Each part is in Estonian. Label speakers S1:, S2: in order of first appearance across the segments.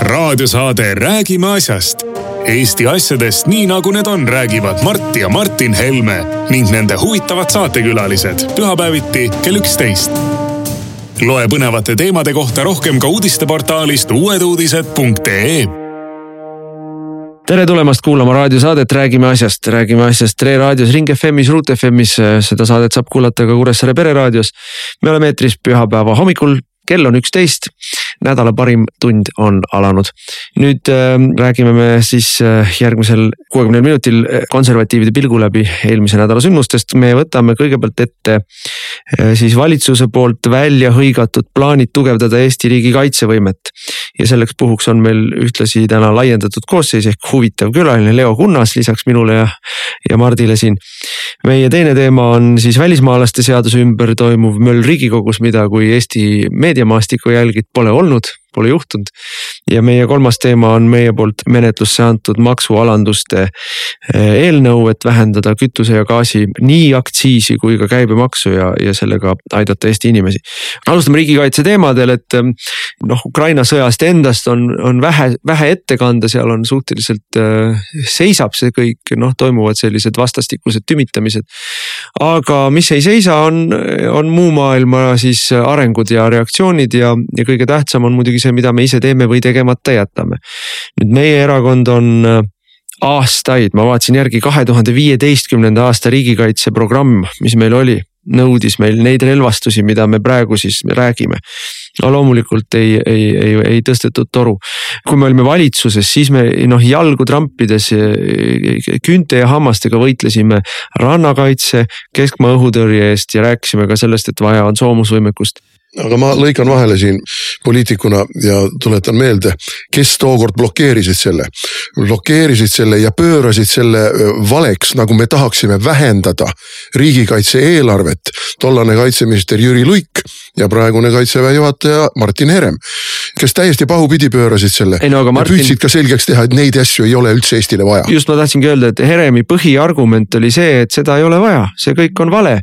S1: raadiosaade Räägime asjast. Eesti asjadest nii nagu need on, räägivad Mart ja Martin Helme ning nende huvitavad saatekülalised pühapäeviti kell üksteist. loe põnevate teemade kohta rohkem ka uudisteportaalist uueduudised.ee
S2: tere tulemast kuulama raadiosaadet Räägime asjast, räägime asjast Tre raadios, Ring FM-is, Ruut FM-is. seda saadet saab kuulata ka Kuressaare pereraadios. me oleme eetris pühapäeva hommikul kell on üksteist, nädala parim tund on alanud. nüüd äh, räägime me siis äh, järgmisel kuuekümnel minutil äh, konservatiivide pilgu läbi eelmise nädala sündmustest. me võtame kõigepealt ette siis valitsuse poolt välja hõigatud plaanid tugevdada Eesti riigi kaitsevõimet. ja selleks puhuks on meil ühtlasi täna laiendatud koosseis ehk huvitav külaline Leo Kunnas lisaks minule ja, ja Mardile siin. meie teine teema on siis välismaalaste seaduse ümber toimuv möll riigikogus, mida kui Eesti meedia meediamaastiku jälgid pole olnud pole juhtunud. ja meie kolmas teema on meie poolt menetlusse antud maksualanduste eh, eelnõu, et vähendada kütuse ja gaasi nii aktsiisi kui ka käibemaksu ja, ja sellega aidata Eesti inimesi. alustame riigikaitse teemadel, et eh, noh, Ukraina sõjast endast on, on vähe, vähe ette kanda, seal on suhteliselt äh, seisab see kõik, noh, toimuvad sellised vastastikused tümitamised. Aga mis ei seisa, on, on muu maailma siis arengud ja reaktsioonid ja, ja kõige tähtsam on muidugi see, mida me ise teeme või tegemata jätame. nüüd meie erakond on äh, aastaid, ma vaatasin järgi kahe tuhande viieteistkümnenda aasta riigikaitseprogramm, mis meil oli, nõudis meil neid relvastusi, mida me praegu siis räägime. No loomulikult ei, ei, ei, ei tõstetud toru. kui me olime valitsuses, siis me noh jalgu trampides küünte ja hammastega võitlesime rannakaitse, keskmaa õhutõrje eest ja rääkisime ka sellest, et vaja on soomusvõimekust
S3: aga ma lõikan vahele siin poliitikuna ja tuletan meelde, kes tookord blokeerisid selle. blokeerisid selle ja pöörasid selle valeks, nagu me tahaksime vähendada riigikaitse eelarvet. tollane kaitseminister Jüri Luik ja praegune kaitseväe juhataja Martin Herem, kes täiesti pahupidi pöörasid selle. No, Martin... ja püüdsid ka selgeks teha, et neid asju ei ole üldse Eestile vaja.
S2: just ma tahtsingi öelda, et Heremi põhiargument oli see, et seda ei ole vaja, see kõik on vale.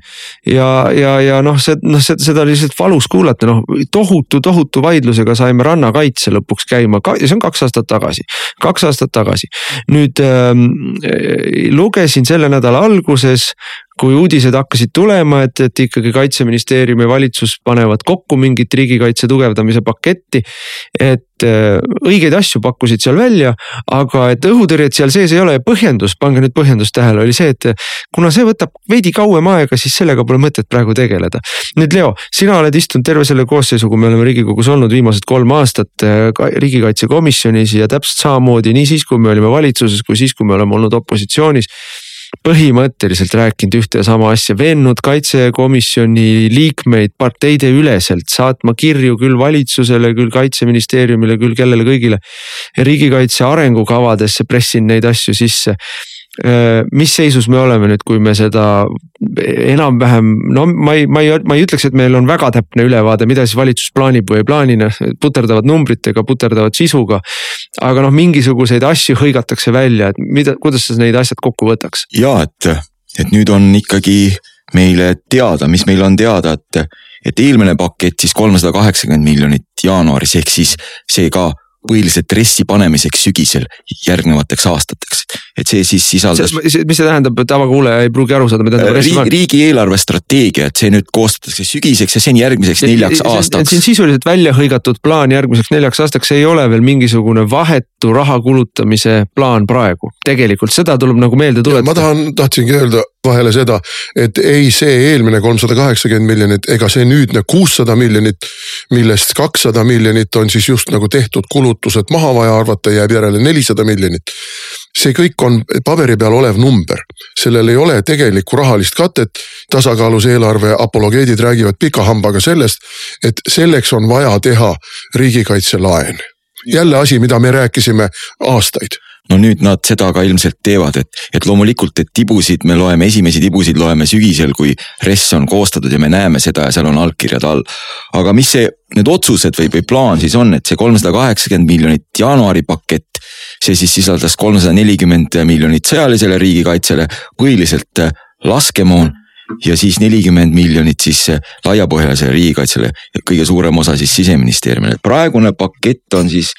S2: ja, ja, ja noh, see noh, seda oli lihtsalt valus kuulata, noh tohutu, tohutu vaidlusega saime rannakaitse lõpuks käima, see on kaks aastat tagasi, kaks aastat tagasi. nüüd ähm, lugesin selle nädala alguses kui uudised hakkasid tulema, et, et ikkagi kaitseministeerium ja valitsus panevad kokku mingit riigikaitse tugevdamise paketti. et äh, õigeid asju pakkusid seal välja, aga et õhutõrjet seal sees ei ole ja põhjendus, pange nüüd põhjendus tähele, oli see, et kuna see võtab veidi kauem aega, siis sellega pole mõtet praegu tegeleda. nüüd Leo, sina oled istunud terve selle koosseisu, kui me oleme riigikogus olnud viimased kolm aastat äh, riigikaitsekomisjonis ja täpselt samamoodi nii siis, kui me olime valitsuses, kui siis, kui me oleme olnud opositsioonis põhimõtteliselt rääkinud ühte ja sama asja, veennud kaitsekomisjoni liikmeid parteide üleselt saatma kirju küll valitsusele, küll kaitseministeeriumile, küll kellele kõigile. riigikaitse arengukavadesse pressinud neid asju sisse mis seisus me oleme nüüd, kui me seda enam-vähem, no ma ei, ma ei, ma ei ütleks, et meil on väga täpne ülevaade, mida siis valitsus plaanib või ei plaani, noh puterdavad numbritega, puterdavad sisuga. Aga noh, mingisuguseid asju hõigatakse välja, et mida, kuidas sa neid asjad kokku võtaks?
S4: ja et, et nüüd on ikkagi meile teada, mis meil on teada, et, et eelmine pakett siis kolmsada kaheksakümmend miljonit jaanuaris, ehk siis see ka põhiliselt RES-i panemiseks sügisel järgnevateks aastateks. et see siis sisaldas.
S2: mis see tähendab, tavakuulaja ei pruugi aru saada, mida tähendab RES-i
S4: panemine? riigieelarve strateegia, et see nüüd koostatakse sügiseks ja see on järgmiseks neljaks aastaks.
S2: see on sisuliselt välja hõigatud plaan järgmiseks neljaks aastaks, see ei ole veel mingisugune vahetu raha kulutamise plaan praegu. tegelikult seda tuleb nagu meelde tuletada.
S3: ma tahan, tahtsingi öelda vahele seda, et ei see eelmine kolmsada kaheksakümmend miljonit ega see nüüdne kuussada miljonit, millest kakssada miljonit on siis just nagu tehtud kulutused maha vaja arvata, jääb järele nelisada miljonit. see kõik on paberi peal olev number, sellel ei ole tegelikku rahalist katet. tasakaalus eelarve apologeedid räägivad pika hambaga sellest, et selleks on vaja teha riigikaitselaen jälle asi, mida me rääkisime aastaid
S4: no nüüd nad seda ka ilmselt teevad, et, et loomulikult, et tibusid me loeme, esimesi tibusid loeme sügisel, kui RES on koostatud ja me näeme seda ja seal on allkirjad all. aga mis see, need otsused või, või plaan siis on, et see kolmsada kaheksakümmend miljonit jaanuari pakett. see siis sisaldas kolmsada nelikümmend miljonit sõjalisele riigikaitsele, põhiliselt äh, laskemoon ja siis nelikümmend miljonit siis laiapõhjalisele riigikaitsele, kõige suurem osa siis siseministeeriumile. praegune pakett on siis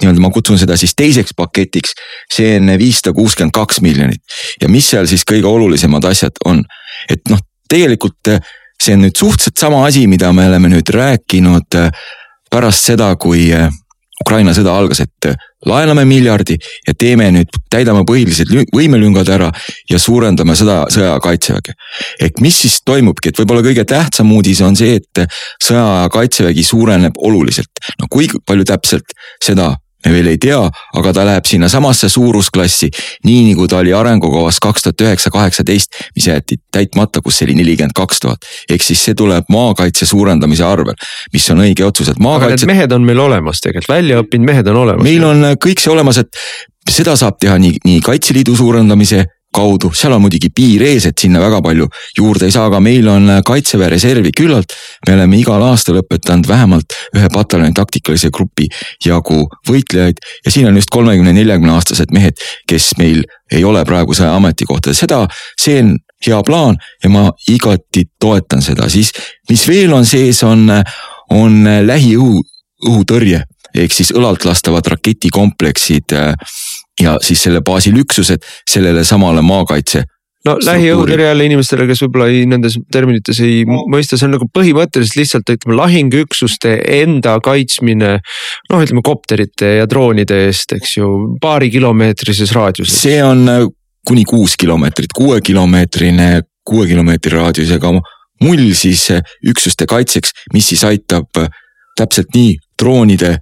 S4: nii-öelda, ma kutsun seda siis teiseks paketiks, see on viissada kuuskümmend kaks miljonit. ja mis seal siis kõige olulisemad asjad on, et noh, tegelikult see on nüüd suhteliselt sama asi, mida me oleme nüüd rääkinud pärast seda, kui Ukraina sõda algas, et laename miljardi ja teeme nüüd, täidame põhilised võimelüngad ära ja suurendame sõda, sõjaaja kaitseväge. ehk mis siis toimubki, et võib-olla kõige tähtsam uudis on see, et sõjaaja kaitsevägi suureneb oluliselt. no kui palju täpselt, seda me veel ei tea, aga ta läheb sinnasamasse suurusklassi, nii nagu ta oli arengukavas kaks tuhat üheksa, kaheksateist, mis jäeti täitmata, kus oli nelikümmend kaks tuhat. ehk siis see tuleb maakaitse suurendamise arvel, mis on õige otsus, et maakaitse.
S2: mehed on meil olemas tegelikult, välja õppinud mehed on olemas.
S4: meil on kõik see olemas, et seda saab teha nii, nii Kaitseliidu suurendamise kaudu, seal on muidugi piir ees, et sinna väga palju juurde ei saa, aga meil on äh, kaitseväe reservi küllalt. me oleme igal aastal õpetanud vähemalt ühe pataljoni taktikalise grupi jagu võitlejaid ja siin on just kolmekümne, neljakümne aastased mehed, kes meil ei ole praegu sõja ametikohta, seda, see on hea plaan ja ma igati toetan seda, siis mis veel on sees, on, on lähiõhu, õhutõrje ehk siis õlalt lastavad raketikompleksid äh, ja siis selle baasil üksused sellele samale maakaitse
S2: no lähiõhutõrje jälle inimestele, kes võib-olla ei, nendes terminites ei mõista, see on nagu põhimõtteliselt lihtsalt ütleme lahinguüksuste enda kaitsmine. noh, ütleme kopterite ja droonide eest, eks ju, paarikilomeetrises raadiuses.
S4: see on äh, kuni kuus kilomeetrit, kuuekilomeetrine, kuue kilomeetri raadiusega mull siis äh, üksuste kaitseks, mis siis aitab äh, täpselt nii droonide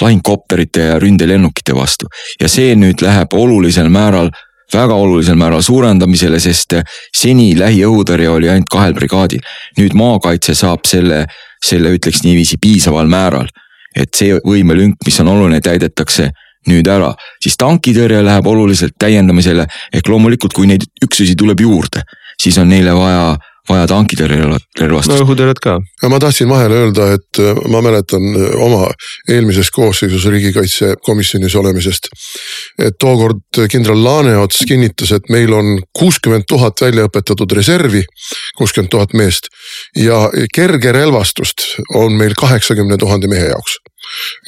S4: lahingkopterite ja ründelennukite vastu. ja see nüüd läheb olulisel määral, väga olulisel määral suurendamisele, sest seni lähiõhutõrje oli ainult kahel brigaadil. nüüd maakaitse saab selle, selle ütleks niiviisi piisaval määral. et see võimelünk, mis on oluline, täidetakse nüüd ära, siis tankitõrje läheb oluliselt täiendamisele ehk loomulikult, kui neid üksusi tuleb juurde, siis on neile vaja vaja tankitõrjerelvastust.
S2: no õhutõrjet ka.
S3: ja ma tahtsin vahele öelda, et äh, ma mäletan äh, oma eelmises koosseisus riigikaitsekomisjonis olemisest. et tookord kindral Laaneots kinnitas, et meil on kuuskümmend tuhat välja õpetatud reservi, kuuskümmend tuhat meest ja kerge relvastust on meil kaheksakümne tuhande mehe jaoks.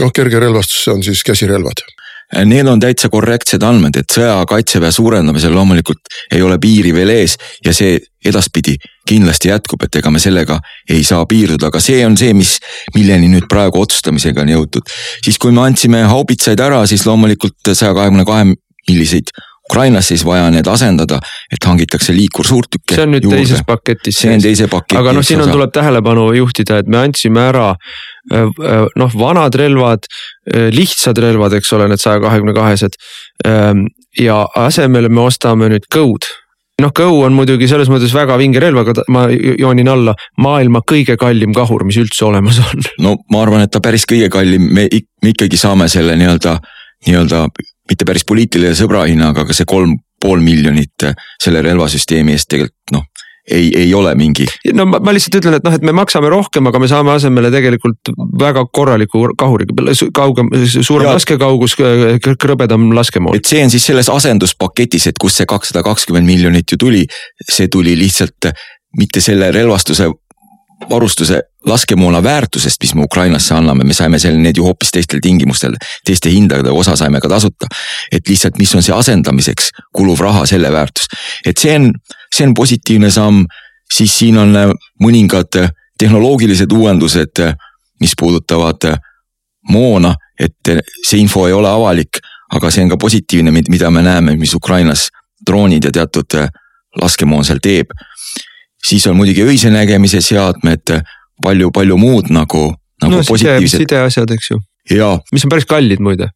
S3: noh, kerge relvastus, see on siis käsirelvad
S4: Need on täitsa korrektsed andmed, et sõja kaitseväe suurendamisel loomulikult ei ole piiri veel ees ja see edaspidi kindlasti jätkub, et ega me sellega ei saa piirduda, aga see on see, mis, milleni nüüd praegu otsustamisega on jõutud. siis, kui me andsime haubitsaid ära, siis loomulikult saja kahekümne kahe milliseid Ukrainas siis vaja need asendada, et hangitakse liikursuurtükke.
S2: see on nüüd juurde. teises paketis.
S4: see on teise paketi.
S2: aga noh, siin on, tuleb tähelepanu juhtida, et me andsime ära äh, äh, noh, vanad relvad, äh, lihtsad relvad, eks ole, need saja kahekümne kahesed. Ähm, ja asemele me ostame nüüd Go'd noh, Go on muidugi selles mõttes väga vinge relv, aga ma joonin alla maailma kõige kallim kahur, mis üldse olemas on.
S4: no ma arvan, et ta päris kõige kallim, me ikkagi saame selle nii-öelda, nii-öelda mitte päris poliitilise sõbra hinnaga, aga see kolm pool miljonit selle relvasüsteemi eest tegelikult noh, ei, ei ole mingi.
S2: no ma, ma lihtsalt ütlen, et noh, et me maksame rohkem, aga me saame asemele tegelikult väga korraliku kahuri, kaugem, suurem laskekaugus, krõbedam laskemoon.
S4: et see on siis selles asenduspaketis, et kust see kakssada kakskümmend miljonit ju tuli, see tuli lihtsalt mitte selle relvastuse varustuse laskemoona väärtusest, mis me Ukrainasse anname, me saime selle, need ju hoopis teistel tingimustel, teiste hindadega, osa saime ka tasuta. et lihtsalt, mis on see asendamiseks kuluv raha, selle väärtus. et see on, see on positiivne samm, siis siin on äh, mõningad äh, tehnoloogilised uuendused, äh, mis puudutavad moona, et see info ei ole avalik, aga see on ka positiivne, mida me näeme, mis Ukrainas droonid ja teatud laskemoon seal teeb siis on muidugi öise nägemise seadmed, palju-palju muud nagu, nagu
S2: no, positiivsed. sideasjad, eks ju. mis on päris kallid muide.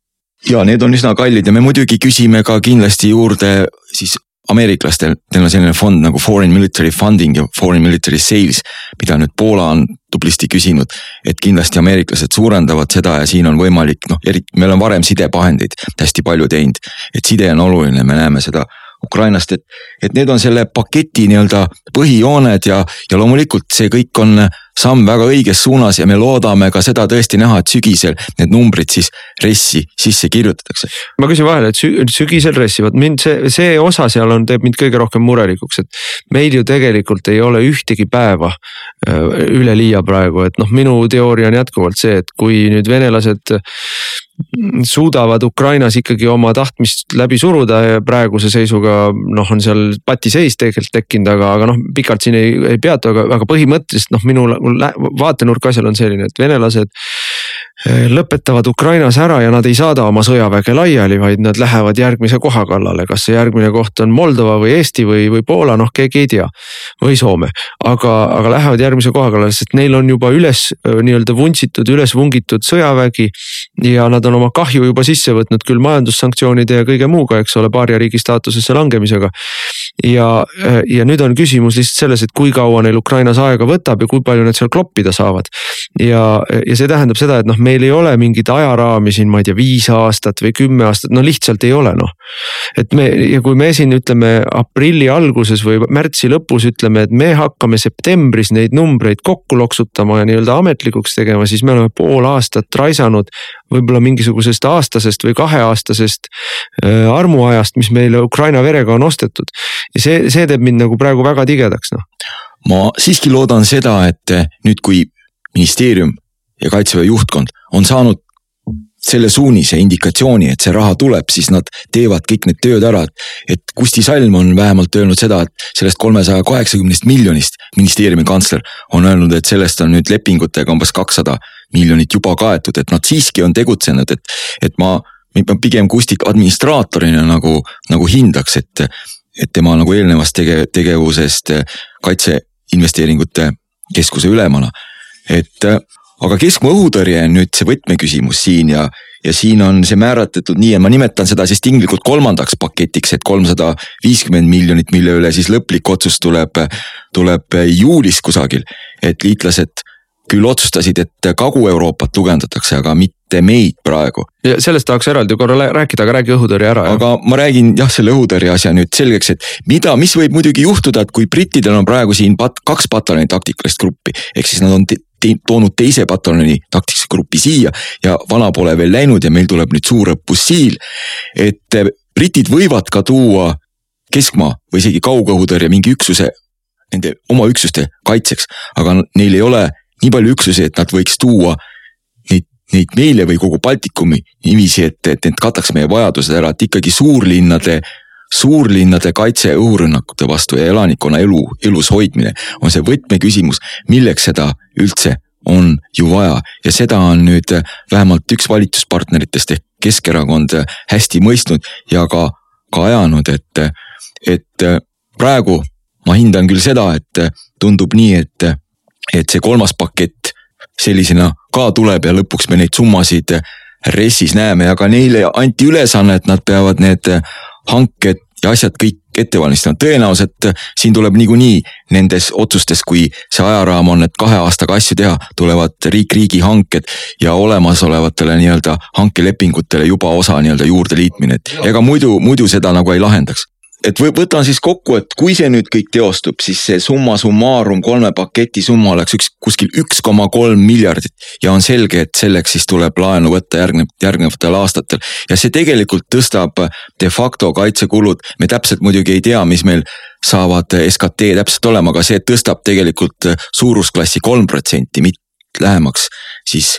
S4: ja need on üsna kallid ja me muidugi küsime ka kindlasti juurde siis ameeriklastel, neil on selline fond nagu Foreign Military Funding ja Foreign Military Sales, mida nüüd Poola on tublisti küsinud. et kindlasti ameeriklased suurendavad seda ja siin on võimalik noh, eriti me oleme varem sidevahendeid hästi palju teinud, et side on oluline, me näeme seda Ukrainast, et, et need on selle paketi nii-öelda põhijooned ja, ja loomulikult see kõik on samm väga õiges suunas ja me loodame ka seda tõesti näha, et sügisel need numbrid siis RES-i sisse kirjutatakse.
S2: ma küsin vahele, et sügisel RES-i, vot mind see, see osa seal on, teeb mind kõige rohkem murelikuks, et meil ju tegelikult ei ole ühtegi päeva äh, üleliia praegu, et noh, minu teooria on jätkuvalt see, et kui nüüd venelased suudavad Ukrainas ikkagi oma tahtmist läbi suruda ja praeguse seisuga noh, on seal patiseis tegelikult tekkinud, aga, aga noh, pikalt siin ei, ei peatu, aga, aga põhimõtteliselt noh, minu vaatenurk asjal on selline, et venelased lõpetavad Ukrainas ära ja nad ei saada oma sõjaväge laiali, vaid nad lähevad järgmise koha kallale, kas see järgmine koht on Moldova või Eesti või, või Poola, noh keegi ei tea. või Soome, aga, aga lähevad järgmise koha kallale, sest neil on juba üles nii-öelda vuntsitud, üles vungitud sõjavägi ja nad on oma kahju juba sisse võtnud küll majandussanktsioonide ja kõige muuga, eks ole, paariariigi staatusesse langemisega. Ja, ja nüüd on küsimus lihtsalt selles, et kui kaua neil Ukrainas aega võtab ja kui palju nad seal kloppida saavad. ja, ja see tähendab seda, et noh, meil ei ole mingit ajaraami siin, ma ei tea, viis aastat või kümme aastat, no lihtsalt ei ole noh. et me ja kui me siin ütleme aprilli alguses või märtsi lõpus ütleme, et me hakkame septembris neid numbreid kokku loksutama ja nii-öelda ametlikuks tegema, siis me oleme pool aastat raisanud võib-olla mingisugusest aastasest või kaheaastasest äh, armuajast, mis meile Ukraina verega on ostetud. Ja see, see teeb mind nagu praegu väga tigedaks, noh.
S4: ma siiski loodan seda, et nüüd, kui ministeerium ja kaitseväe juhtkond on saanud selle suunise indikatsiooni, et see raha tuleb, siis nad teevad kõik need tööd ära, et. et Kusti Salm on vähemalt öelnud seda, et sellest kolmesaja kaheksakümnest miljonist ministeeriumi kantsler on öelnud, et sellest on nüüd lepingutega umbes kakssada miljonit juba kaetud, et nad siiski on tegutsenud, et, et ma, ma pigem Kustit administraatorina nagu, nagu hindaks, et, et tema nagu eelnevast tege-, tegevusest kaitseinvesteeringute keskuse ülemana. et aga keskmaa õhutõrje on nüüd see võtmeküsimus siin ja, ja siin on see määratletud nii ja ma nimetan seda siis tinglikult kolmandaks paketiks, et kolmsada viiskümmend miljonit, mille üle siis lõplik otsus tuleb, tuleb juulis kusagil. et liitlased küll otsustasid, et Kagu-Euroopat tugevdatakse, aga mitte meid praegu.
S2: ja sellest tahaks eraldi korra rääkida, aga räägi õhutõrje ära.
S4: aga ma räägin jah, selle õhutõrje asja nüüd selgeks, et mida, mis võib muidugi juhtuda, et kui brittidel on praegu siin pat, kaks pataljoni taktikalist gruppi, ehk siis nad on te, te, toonud teise pataljoni taktikalist gruppi siia ja vana pole veel läinud ja meil tuleb nüüd suur õppus Siil. et britid võivad ka tuua keskmaa või isegi kaugõhutõrje mingi üksuse nende oma üksuste kaitseks, aga neil ei ole nii palju üksusi, et nad võiks tuua neid, meile või kogu Baltikumi niiviisi, et, et need kataks meie vajadused ära, et ikkagi suurlinnade suurlinnade kaitse õhurünnakute vastu ja elanikkonna elu, elus hoidmine on see võtmeküsimus, milleks seda üldse on ju vaja. Ja seda on nüüd vähemalt üks valitsuspartneritest ehk Keskerakond hästi mõistnud ja ka, ka ajanud, et, et praegu ma hindan küll seda, et tundub nii, et et see kolmas pakett sellisena ka tuleb ja lõpuks me neid summasid RES-is näeme ja ka neile anti ülesanne, et nad peavad need hanked ja asjad kõik ette valmistama, tõenäoliselt siin tuleb niikuinii nendes otsustes, kui see ajaraam on, et kahe aastaga asju teha, tulevad riik-riigi hanked ja olemasolevatele nii-öelda hankelepingutele juba osa nii-öelda juurde liitmine, et ega muidu, muidu seda nagu ei lahendaks et võtan siis kokku, et kui see nüüd kõik teostub, siis see summa summarum kolme paketi summa oleks üks kuskil üks koma kolm miljardit. ja on selge, et selleks siis tuleb laenu võtta järgnev, järgnevatel aastatel ja see tegelikult tõstab de facto kaitsekulud. me täpselt muidugi ei tea, mis meil saavad SKT täpselt olema, aga see tõstab tegelikult suurusklassi kolm protsenti, mitte lähemaks siis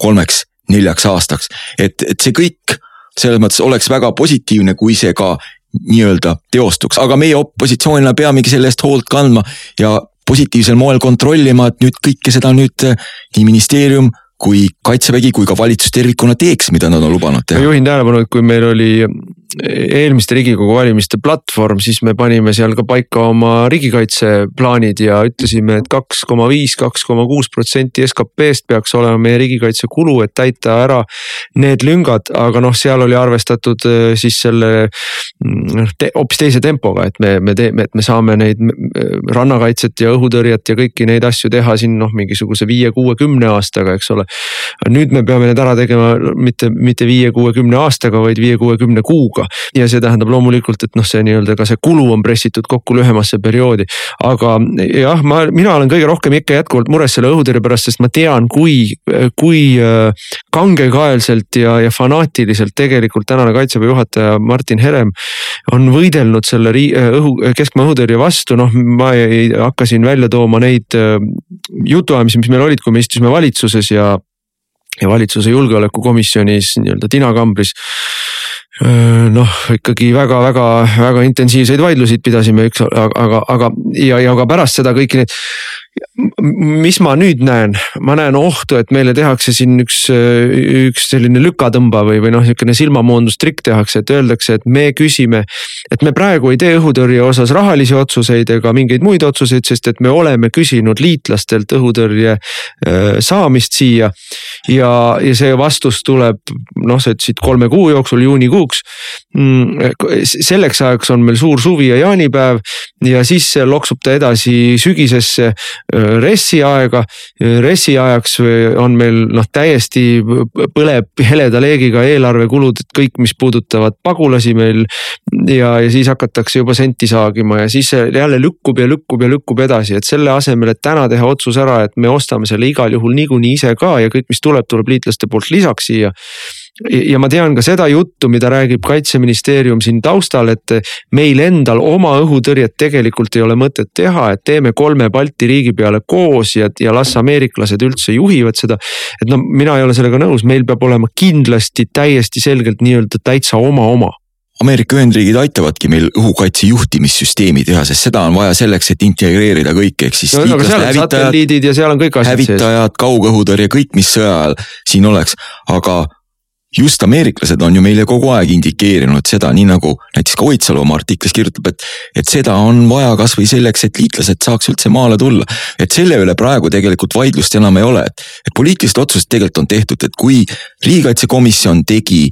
S4: kolmeks, neljaks aastaks, et, et see kõik selles mõttes oleks väga positiivne, kui see ka nii-öelda teostuks, aga meie opositsioonina peamegi selle eest hoolt kandma ja positiivsel moel kontrollima, et nüüd kõike seda nüüd eh, nii ministeerium kui kaitsevägi kui ka valitsus tervikuna teeks, mida nad on lubanud teha.
S2: ma juhin tähelepanu, et kui meil oli eelmiste riigikogu valimiste platvorm, siis me panime seal ka paika oma riigikaitseplaanid ja ütlesime et, et kaks koma viis, kaks koma kuus protsenti SKP-st peaks olema meie riigikaitse kulu, et täita ära need lüngad, aga noh, seal oli arvestatud äh, siis selle noh te, hoopis teise tempoga, et me, me teeme, et me saame neid rannakaitset ja õhutõrjet ja kõiki neid asju teha siin noh, mingisuguse viie, kuue, kümne aastaga, eks ole. nüüd me peame need ära tegema mitte, mitte viie, kuue, kümne aastaga, vaid viie, kuue, kümne kuuga kuluga. ja see tähendab loomulikult, et noh, see nii-öelda ka see kulu on pressitud kokku lühemasse perioodi. aga jah, ma, mina olen kõige rohkem ikka jätkuvalt mures selle õhutõrje pärast, sest ma tean, kui, kui äh, kangekaelselt ja, ja fanaatiliselt tegelikult tänane kaitseväe juhataja Martin Herem on võidelnud selle õhu, keskmaa õhutõrje vastu, noh, ma ei hakka siin välja tooma neid äh, jutuajamisi, mis meil olid, kui me istusime valitsuses ja ja valitsuse julgeolekukomisjonis nii-öelda tinakambris noh, ikkagi väga-väga-väga intensiivseid vaidlusid pidasime, eks, aga, aga, ja, ja ka pärast seda kõiki neid mis ma nüüd näen, ma näen ohtu, et meile tehakse siin üks, üks selline lükatõmba või, või noh, niisugune silmamoondustrikk tehakse, et öeldakse, et me küsime. et me praegu ei tee õhutõrje osas rahalisi otsuseid ega mingeid muid otsuseid, sest et me oleme küsinud liitlastelt õhutõrje äh, saamist siia. ja, ja see vastus tuleb noh, sa ütlesid kolme kuu jooksul, juunikuuks. Mm, selleks ajaks on meil suur suvi ja jaanipäev ja siis loksub ta edasi sügisesse RES-i aega. RES-i ajaks on meil noh, täiesti põleb heleda leegiga eelarvekulud, et kõik, mis puudutavad pagulasi meil. ja, ja siis hakatakse juba senti saagima ja siis jälle lükkub ja lükkub ja lükkub edasi, et selle asemel, et täna teha otsus ära, et me ostame selle igal juhul niikuinii ise ka ja kõik, mis tuleb, tuleb liitlaste poolt lisaks siia ja ma tean ka seda juttu, mida räägib kaitseministeerium siin taustal, et meil endal oma õhutõrjet tegelikult ei ole mõtet teha, et teeme kolme Balti riigi peale koos ja, ja las ameeriklased üldse juhivad seda. et no mina ei ole sellega nõus, meil peab olema kindlasti täiesti selgelt nii-öelda täitsa oma oma
S4: Ameerika Ühendriigid aitavadki meil õhukaitse juhtimissüsteemi teha, sest seda on vaja selleks, et integreerida kõik, ehk siis
S2: no,. aga seal on satelliidid ja seal on kõik asjad
S4: sees. hävitajad, kaugõhutõrje, kõik, mis sõja ajal siin oleks, aga just ameeriklased on ju meile kogu aeg indikeerinud seda, nii nagu näiteks ka Oidsalu oma artiklis kirjutab, et. et seda on vaja kasvõi selleks, et liitlased saaks üldse maale tulla. et selle üle praegu tegelikult vaidlust enam ei ole, et, et poliitilised otsused tegelikult on tehtud, et kui riigikaitsekomisjon tegi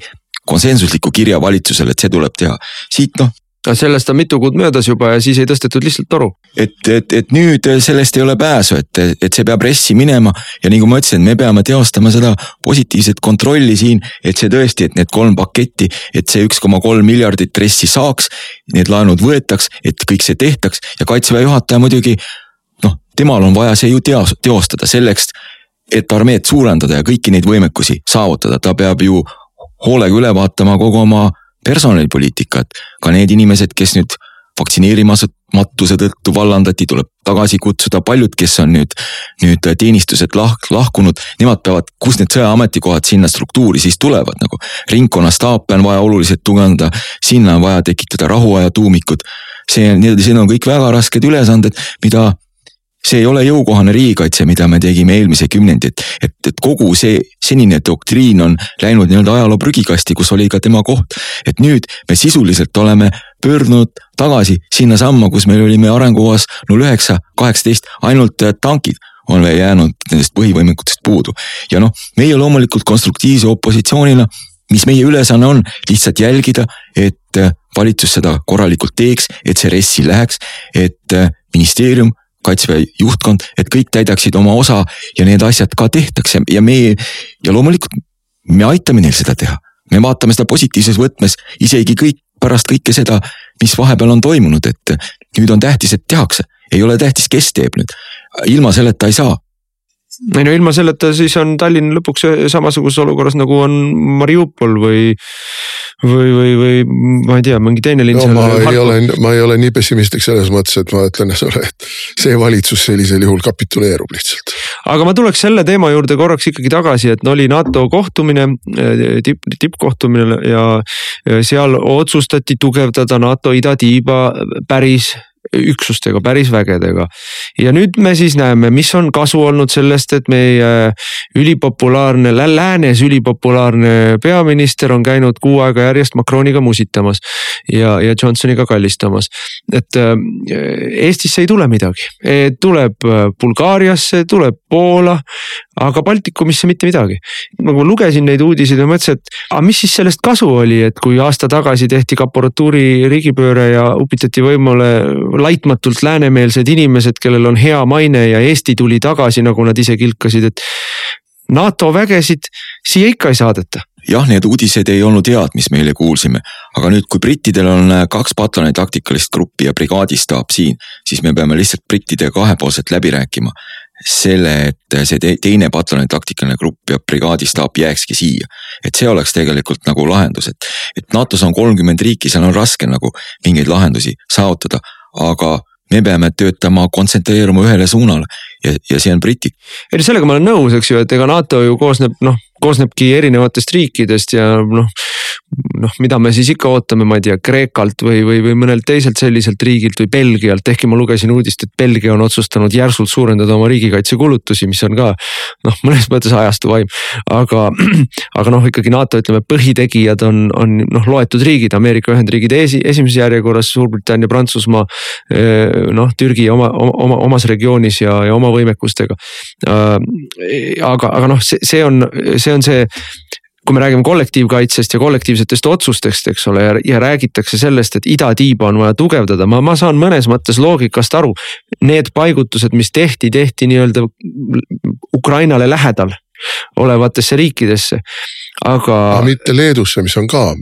S4: konsensusliku kirja valitsusele, et see tuleb teha, siit noh
S2: aga sellest on mitu kuud möödas juba ja siis ei tõstetud lihtsalt toru.
S4: et, et, et nüüd sellest ei ole pääsu, et, et see peab RES-i minema ja nagu ma ütlesin, me peame teostama seda positiivset kontrolli siin, et see tõesti, et need kolm paketti, et see üks koma kolm miljardit RES-i saaks. Need laenud võetaks, et kõik see tehtaks ja kaitseväe juhataja muidugi noh, temal on vaja see ju teos, teostada selleks, et armeed suurendada ja kõiki neid võimekusi saavutada, ta peab ju hoolega üle vaatama kogu oma personalipoliitikat. ka need inimesed, kes nüüd vaktsineerimatuse tõttu vallandati, tuleb tagasi kutsuda, paljud, kes on nüüd, nüüd teenistuselt lah-, lahkunud, nemad peavad, kus need sõjaametikohad sinna struktuuri siis tulevad nagu. ringkonnastaape on vaja oluliselt tugevdada, sinna on vaja tekitada rahuaja tuumikud. see, need on kõik väga rasked ülesanded, mida see ei ole jõukohane riigikaitse, mida me tegime eelmise kümnendi, et, et, et kogu see senine doktriin on läinud nii-öelda ajaloo prügikasti, kus oli ka tema koht. et nüüd me sisuliselt oleme pöördunud tagasi sinnasamma, kus me olime arengukavas null üheksa, kaheksateist, ainult äh, tankid on veel jäänud nendest põhivõimekutest puudu. ja noh, meie loomulikult konstruktiivse opositsioonina, mis meie ülesanne on, lihtsalt jälgida, et äh, valitsus seda korralikult teeks, et see RES-i läheks, et äh, ministeerium kaitseväe juhtkond, et kõik täidaksid oma osa ja need asjad ka tehtakse ja meie ja loomulikult me aitame neil seda teha. me vaatame seda positiivses võtmes, isegi kõik pärast kõike seda, mis vahepeal on toimunud, et nüüd on tähtis, et tehakse, ei ole tähtis, kes teeb nüüd. ilma selleta ei saa
S2: ei no ilma selleta siis on Tallinn lõpuks samasuguses olukorras nagu on Mariupol või, või, või, või ma ei tea, mingi teine linn
S3: no,. ma ei ole, ma ei ole nii pessimistlik selles mõttes, et ma ütlen sulle, et see valitsus sellisel juhul kapituleerub lihtsalt.
S2: aga ma tuleks selle teema juurde korraks ikkagi tagasi, et oli NATO kohtumine tipp, tippkohtumine ja seal otsustati tugevdada NATO idatiiba päris üksustega, päris vägedega. ja nüüd me siis näeme, mis on kasu olnud sellest, et meie ülipopulaarne, läänes ülipopulaarne peaminister on käinud kuu aega järjest Macroniga musitamas. ja, ja Johnsoniga kallistamas, et äh, Eestisse ei tule midagi, e, tuleb äh, Bulgaariasse, tuleb Poola, aga Baltikumisse mitte midagi. nagu ma lugesin neid uudiseid ja mõtlesin, et aga mis siis sellest kasu oli, et kui aasta tagasi tehti kaporatuuri riigipööre ja upitati võimule laitmatult läänemeelsed inimesed, kellel on hea maine ja Eesti tuli tagasi, nagu nad ise kilkasid, et NATO vägesid siia ikka ei saadeta.
S4: jah, need uudised ei olnud head, mis me eile kuulsime, aga nüüd, kui brittidel on äh, kaks pataljoni taktikalist gruppi ja brigaadistaap siin, siis me peame lihtsalt brittidega kahepoolselt läbi rääkima selle, et see teine pataljoni taktikaline grupp ja brigaadistaap jääkski siia. et see oleks tegelikult nagu lahendus, et, et NATO-s on kolmkümmend riiki, seal on raske nagu mingeid lahendusi saavutada, aga me peame töötama, kontsentreeruma ühele suunale ja, ja see on britid.
S2: ei no sellega ma olen nõus, eks ju, et ega NATO ju koosneb noh, koosnebki erinevatest riikidest ja noh noh, mida me siis ikka ootame, ma ei tea, Kreekalt või, või, või mõnelt teiselt selliselt riigilt või Belgialt, ehkki ma lugesin uudist, et Belgia on otsustanud järsult suurendada oma riigikaitsekulutusi, mis on ka noh, mõnes mõttes ajastu vaim. aga, aga noh, ikkagi NATO ütleme, põhitegijad on, on noh, loetud riigid, Ameerika Ühendriigid esi, esimeses järjekorras, Suurbritannia, Prantsusmaa. Eh, noh, Türgi oma, oma, omas regioonis ja, ja oma võimekustega. Äh, aga, aga noh, see, see on, see on see kui me räägime kollektiivkaitsest ja kollektiivsetest otsustest, eks ole, ja, räägitakse sellest, et idatiiba on vaja tugevdada, ma, ma saan mõnes mõttes loogikast aru. Need paigutused, mis tehti, tehti nii-öelda Ukrainale lähedal olevatesse riikidesse, aga.
S3: mitte Leedusse, mis on ka.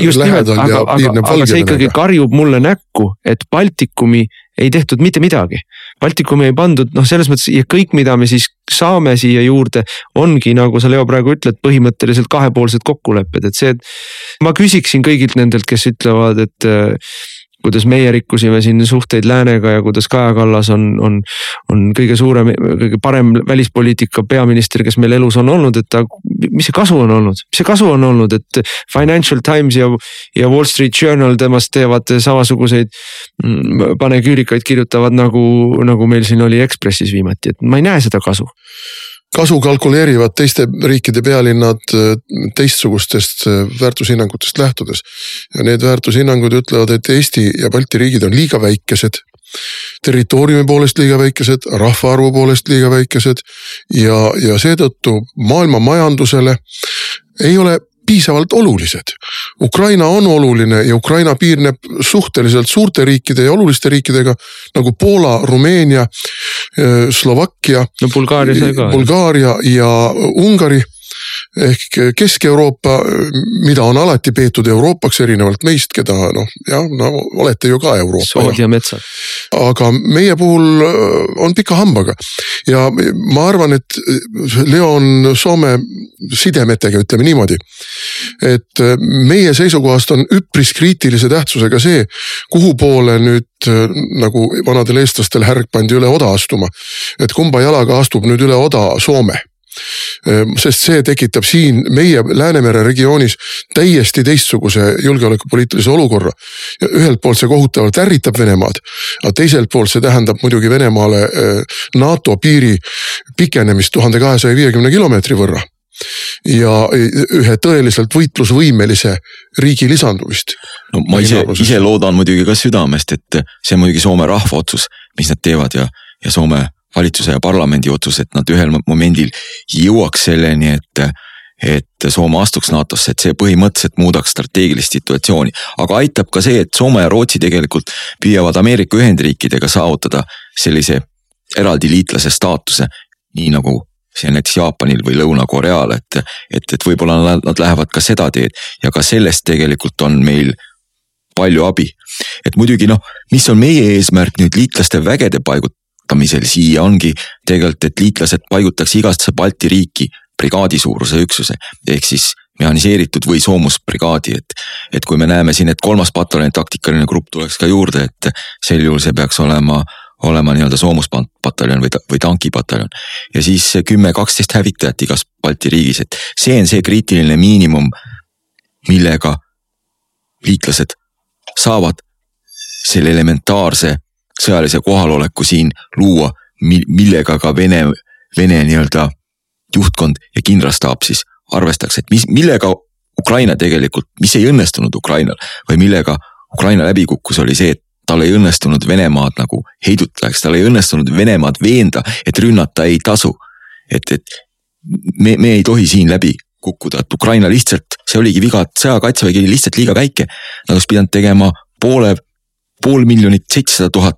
S2: just nimelt, aga, aga, aga see ikkagi karjub mulle näkku, et Baltikumi ei tehtud mitte midagi. Baltikumi ei pandud noh, selles mõttes ja kõik, mida me siis saame siia juurde, ongi nagu sa Leo praegu ütled, põhimõtteliselt kahepoolsed kokkulepped, et see. ma küsiksin kõigilt nendelt, kes ütlevad, et kuidas meie rikkusime siin suhteid läänega ja kuidas Kaja Kallas on, on, on kõige suurem, kõige parem välispoliitika peaminister, kes meil elus on olnud, et ta, mis see kasu on olnud, mis see kasu on olnud, et Financial Times ja, ja Wall Street Journal temast teevad samasuguseid mm, paneküürikaid, kirjutavad nagu, nagu meil siin oli Ekspressis viimati, et ma ei näe seda kasu
S3: kasu kalkuleerivad teiste riikide pealinnad äh, teistsugustest äh, väärtushinnangutest lähtudes. ja need väärtushinnangud ütlevad, et Eesti ja Balti riigid on liiga väikesed territooriumi poolest liiga väikesed, rahvaarvu poolest liiga väikesed ja, ja seetõttu maailma majandusele ei ole piisavalt olulised. Ukraina on oluline ja Ukraina piirneb suhteliselt suurte riikide ja oluliste riikidega nagu Poola, Rumeenia, Slovakkia.
S2: no Bulgaaria sai ka.
S3: Bulgaaria ja Ungari ehk Kesk-Euroopa, mida on alati peetud Euroopaks, erinevalt meist, keda noh, jah, no olete ju ka Euroopa.
S2: sood ja metsad.
S3: aga meie puhul äh, on pika hambaga ja ma arvan, et Leo on Soome sidemetega, ütleme niimoodi. et äh, meie seisukohast on üpris kriitilise tähtsusega see, kuhu poole nüüd äh, nagu vanadel eestlastel härg pandi üle oda astuma. et kumba jalaga astub nüüd üle oda Soome sest see tekitab siin meie Läänemere regioonis täiesti teistsuguse julgeolekupoliitilise olukorra. ühelt poolt see kohutavalt ärritab Venemaad, aga teiselt poolt see tähendab muidugi Venemaale ehm, NATO piiri pikenemist tuhande kahesaja viiekümne kilomeetri võrra ja ühe tõeliselt võitlusvõimelise riigi lisandumist.
S4: no ma ise, ise loodan muidugi ka südamest, et see on muidugi Soome rahva otsus, mis nad teevad ja, ja Soome valitsuse ja parlamendi otsus, et nad ühel momendil jõuaks selleni, et et Soome astuks NATO-sse, et see põhimõtteliselt muudaks strateegilist situatsiooni. aga aitab ka see, et Soome ja Rootsi tegelikult püüavad Ameerika Ühendriikidega saavutada sellise eraldi liitlase staatuse. nii nagu see näiteks Jaapanil või Lõuna-Koreal, et, et, et võib-olla nad, nad lähevad ka seda teed ja ka sellest tegelikult on meil palju abi. et muidugi noh, mis on meie eesmärk nüüd liitlaste vägede paigutamine paigutamisel siia ongi tegelikult, et liitlased paigutaks igasse Balti riiki brigaadi suuruse üksuse ehk siis mehhaniseeritud või soomusbrigaadi, et. et kui me näeme siin, et kolmas pataljon taktikaline grupp tuleks ka juurde, et sel juhul see peaks olema, olema nii-öelda soomuspataljon või, või tankipataljon. ja siis kümme, kaksteist hävitajat igas Balti riigis, et see on see kriitiline miinimum, millega liitlased saavad selle elementaarse sõjalise kohaloleku siin luua, millega ka Vene, Vene nii-öelda juhtkond ja kindralstaap siis arvestaks, et mis, millega Ukraina tegelikult, mis ei õnnestunud Ukrainal või millega Ukraina läbi kukkus, oli see, et tal ei õnnestunud Venemaad nagu heidutada, eks tal ei õnnestunud Venemaad veenda, et rünnata ei tasu. et, et me, me ei tohi siin läbi kukkuda, et Ukraina lihtsalt, see oligi viga, et sõjakaitsevägi oli lihtsalt liiga väike. Nad oleks pidanud tegema poole pool miljonit, seitsesada tuhat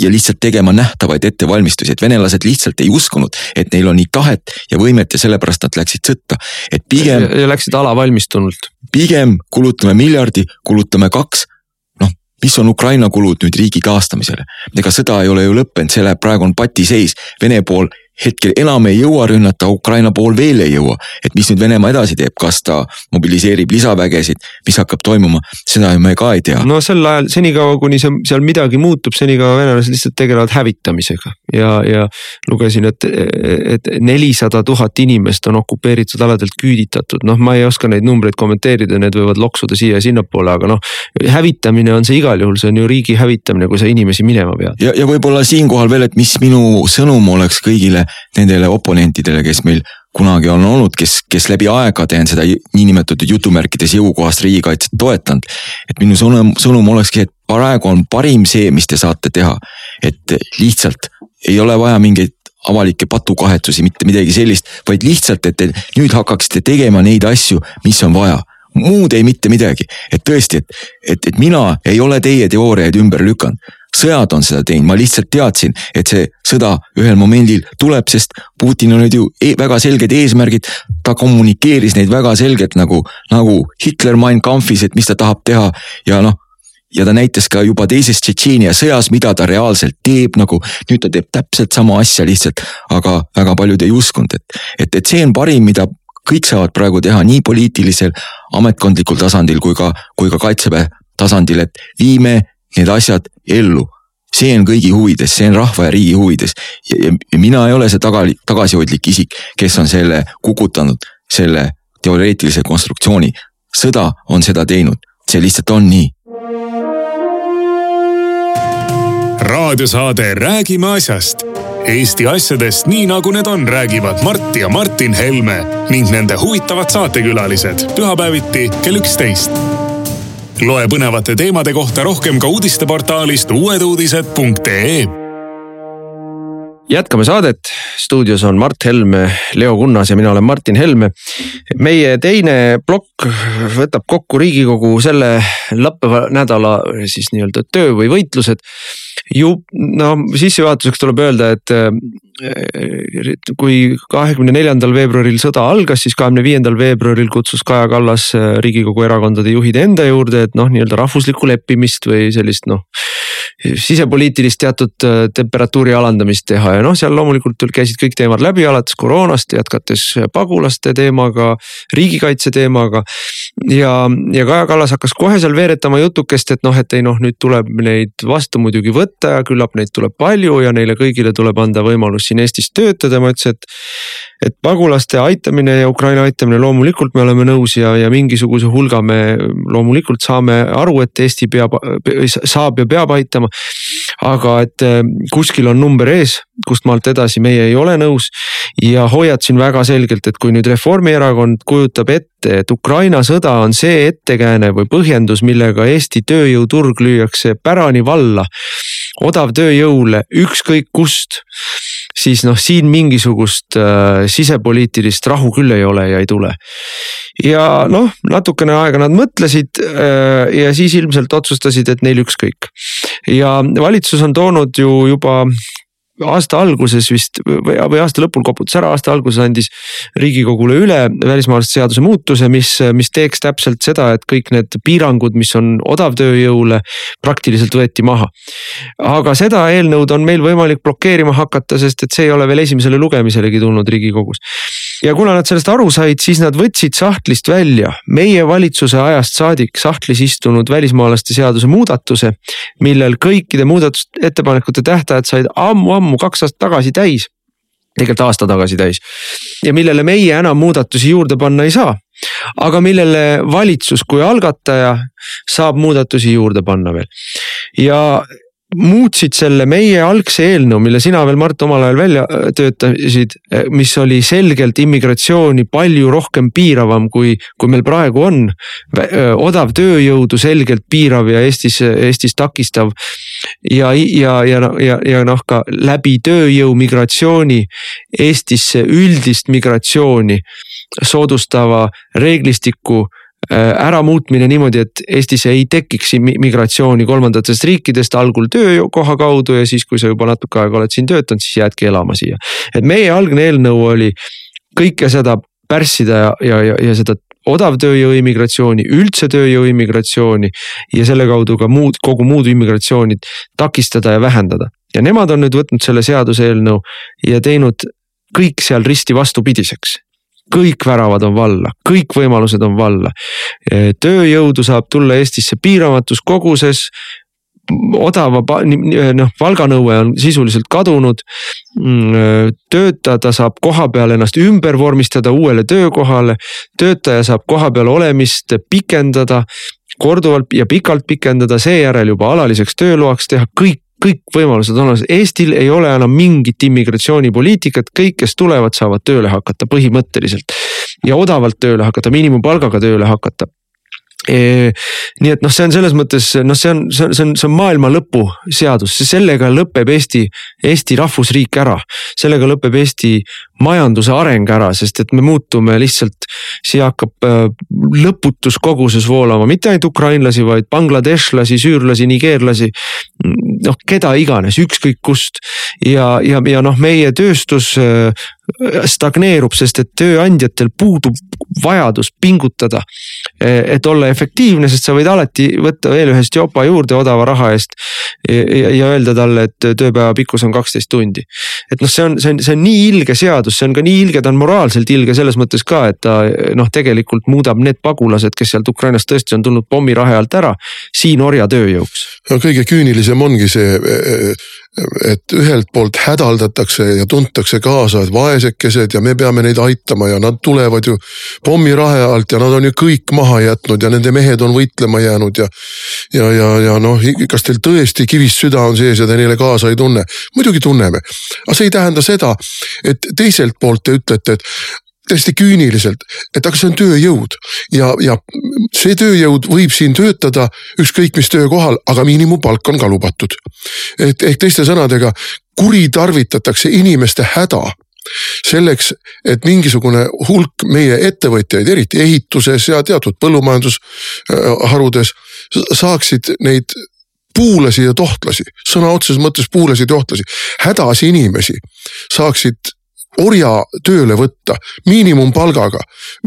S4: ja lihtsalt tegema nähtavaid ettevalmistusi, et venelased lihtsalt ei uskunud, et neil on nii tahet ja võimet ja sellepärast nad läksid sõtta. et pigem.
S2: ja läksid alavalmistunult.
S4: pigem kulutame miljardi, kulutame kaks noh, mis on Ukraina kulud nüüd riigi taastamisele? ega sõda ei ole ju lõppenud, see läheb, praegu on patiseis, Vene pool hetkel enam ei jõua rünnata, Ukraina pool veel ei jõua. et mis nüüd Venemaa edasi teeb, kas ta mobiliseerib lisavägesid, mis hakkab toimuma, seda ju me ka ei tea.
S2: no sel ajal, senikaua kuni see, seal midagi muutub, senikaua venelased lihtsalt tegelevad hävitamisega ja, ja lugesin, et, et nelisada tuhat inimest on okupeeritud aladelt küüditatud, noh, ma ei oska neid numbreid kommenteerida, need võivad loksuda siia ja sinnapoole, aga noh. hävitamine on see igal juhul, see on ju riigi hävitamine, kui sa inimesi minema pead.
S4: ja, ja võib-olla siinkohal veel, et mis minu sõnum oleks kõigile nendele oponentidele, kes meil kunagi on olnud, kes, kes läbi aegade on seda niinimetatud jutumärkides jõukohast riigikaitset toetanud. et minu sõnum, sõnum olekski, et praegu on parim see, mis te saate teha. et lihtsalt ei ole vaja mingeid avalikke patukahetsusi, mitte midagi sellist, vaid lihtsalt, et te nüüd hakkaksite tegema neid asju, mis on vaja muud ei mitte midagi, et tõesti, et, et, et mina ei ole teie teooriaid ümber lükanud sõjad on seda teinud, ma lihtsalt teadsin, et see sõda ühel momendil tuleb, sest Putinil olid ju e väga selged eesmärgid. ta kommunikeeris neid väga selgelt nagu, nagu Hitler Mein Kampfis, et mis ta tahab teha ja noh ja ta näitas ka juba teises Tšetšeenia sõjas, mida ta reaalselt teeb, nagu nüüd ta teeb täpselt sama asja lihtsalt, aga väga paljud ei uskunud, et, et, et see on parim, mida kõik saavad praegu teha nii poliitilisel, ametkondlikul tasandil kui ka, kui ka kaitseväe tasandil, et viime need asjad ellu. see on kõigi huvides, see on rahva ja riigi huvides ja, ja, mina ei ole see taga, tagasihoidlik isik, kes on selle kukutanud, selle teoreetilise konstruktsiooni. sõda on seda teinud, see lihtsalt on nii.
S1: raadiosaade Räägime asjast Eesti asjadest nii nagu need on, räägivad Mart ja Martin Helme ning nende huvitavad saatekülalised pühapäeviti kell üksteist loe põnevate teemade kohta rohkem ka uudisteportaalist uueduudised.ee.
S2: jätkame saadet, stuudios on Mart Helme, Leo Kunnas ja mina olen Martin Helme. meie teine plokk võtab kokku Riigikogu selle lõppeva nädala siis nii-öelda töö või võitlused ju no sissejuhatuseks tuleb öelda, et kui kahekümne neljandal veebruaril sõda algas, siis kahekümne viiendal veebruaril kutsus Kaja Kallas äh, riigikogu erakondade juhid enda juurde, et noh, nii-öelda rahvuslikku leppimist või sellist noh sisepoliitilist teatud äh, temperatuuri alandamist teha ja noh, seal loomulikult käisid kõik teemad läbi, alates koroonast, jätkates pagulaste teemaga, riigikaitse teemaga. Ja, ja Kaja Kallas hakkas kohe seal veeretama jutukest, et noh, et ei noh, nüüd tuleb neid vastu muidugi võtta ja küllap neid tuleb palju ja neile kõigile tuleb anda võimalus siin Eestis töötada, ma ütlesin, et et pagulaste aitamine ja Ukraina aitamine loomulikult me oleme nõus ja, ja mingisuguse hulga me loomulikult saame aru, et Eesti peab, saab ja peab aitama. aga et äh, kuskil on number ees, kust maalt edasi meie ei ole nõus ja hoiatasin väga selgelt, et kui nüüd Reformierakond kujutab ette, et Ukraina sõda on see ettekääne või põhjendus, millega Eesti tööjõuturg lüüakse pärani valla odavtööjõule ükskõik kust siis noh, siin mingisugust äh, sisepoliitilist rahu küll ei ole ja ei tule. ja noh, natukene aega nad mõtlesid äh, ja siis ilmselt otsustasid, et neil ükskõik. ja valitsus on toonud ju juba aasta alguses vist või, või aasta lõpul koputas ära, aasta alguses andis riigikogule üle välismaalaste seaduse muutuse, mis, mis teeks täpselt seda, et kõik need piirangud, mis on odavtööjõule, praktiliselt võeti maha. aga seda eelnõud on meil võimalik blokeerima hakata, sest et see ei ole veel esimesele lugemiselegi tulnud riigikogus ja kuna nad sellest aru said, siis nad võtsid sahtlist välja meie valitsuse ajast saadik sahtlis istunud välismaalaste seaduse muudatuse. millel kõikide muudatusettepanekute tähtajad said ammu-ammu kaks aastat tagasi täis tegelikult aasta tagasi täis ja millele meie enam muudatusi juurde panna ei saa. aga millele valitsus kui algataja saab muudatusi juurde panna veel ja muutsid selle meie algse eelnõu, mille sina veel, Mart, omal ajal välja äh, töötasid, äh, mis oli selgelt immigratsiooni palju rohkem piiravam, kui, kui meil praegu on. Äh, odav tööjõudu selgelt piirav ja Eestis, Eestis takistav. ja, ja, ja, ja, ja noh, ka läbi tööjõu migratsiooni Eestisse üldist migratsiooni soodustava reeglistiku äramuutmine niimoodi, et Eestisse ei tekiks migratsiooni kolmandatest riikidest algul töökoha kaudu ja siis, kui sa juba natuke aega oled siin töötanud, siis jäädki elama siia. et meie algne eelnõu oli kõike seda pärssida ja, ja, ja, ja seda odavtööjõu immigratsiooni, üldse tööjõu immigratsiooni ja selle kaudu ka muud, kogu muud immigratsiooni takistada ja vähendada. ja nemad on nüüd võtnud selle seaduseelnõu ja teinud kõik seal risti vastupidiseks kõik väravad on valla, kõik võimalused on valla. tööjõudu saab tulla Eestisse piiramatus koguses odava, noh palganõue on sisuliselt kadunud. Mm, töötada saab koha peal ennast ümber vormistada uuele töökohale, töötaja saab kohapeal olemist pikendada korduvalt ja pikalt pikendada, seejärel juba alaliseks tööloaks teha, kõik kõik võimalused on olemas, Eestil ei ole enam mingit immigratsioonipoliitikat, kõik, kes tulevad, saavad tööle hakata põhimõtteliselt. ja odavalt tööle hakata, miinimumpalgaga tööle hakata nii et noh, see on selles mõttes noh, see on, see on, see on, see on maailma lõpu seadus, sellega lõpeb Eesti, Eesti rahvusriik ära. sellega lõpeb Eesti majanduse areng ära, sest et me muutume lihtsalt, siia hakkab äh, lõputus koguses voolama mitte ainult ukrainlasi, vaid bangladeshlasi, süürlasi, nigeerlasi. noh, keda iganes, ükskõik kust ja, ja, ja noh, meie tööstus äh, stagneerub, sest et tööandjatel puudub vajadus pingutada. et olla efektiivne, sest sa võid alati võtta veel ühest jopa juurde odava raha eest. ja, ja öelda talle, et tööpäeva pikkus on kaksteist tundi. et noh, see on, see on, see on nii ilge seadus, see on ka nii ilge, ta on moraalselt ilge selles mõttes ka, et ta noh, tegelikult muudab need pagulased, kes sealt Ukrainast tõesti on tulnud pommirahe alt ära, siin orjatööjõuks.
S3: no kõige küünilisem ongi see et ühelt poolt hädaldatakse ja tuntakse kaasa, et vaesekesed ja me peame neid aitama ja nad tulevad ju pommirahe alt ja nad on ju kõik maha jätnud ja nende mehed on võitlema jäänud ja. ja, ja, ja noh, kas teil tõesti kivist süda on sees ja te neile kaasa ei tunne? muidugi tunneme, aga see ei tähenda seda, et teiselt poolt te ütlete, et täiesti küüniliselt, et aga see on tööjõud ja, ja see tööjõud võib siin töötada ükskõik mis töökohal, aga miinimumpalk on ka lubatud. et ehk teiste sõnadega kuritarvitatakse inimeste häda selleks, et mingisugune hulk meie ettevõtjaid, eriti ehituses ja teatud põllumajandusharudes saaksid neid puulasi ja tohtlasi, sõna otseses mõttes puulasi ja tohtlasi, hädas inimesi saaksid orja tööle võtta miinimumpalgaga.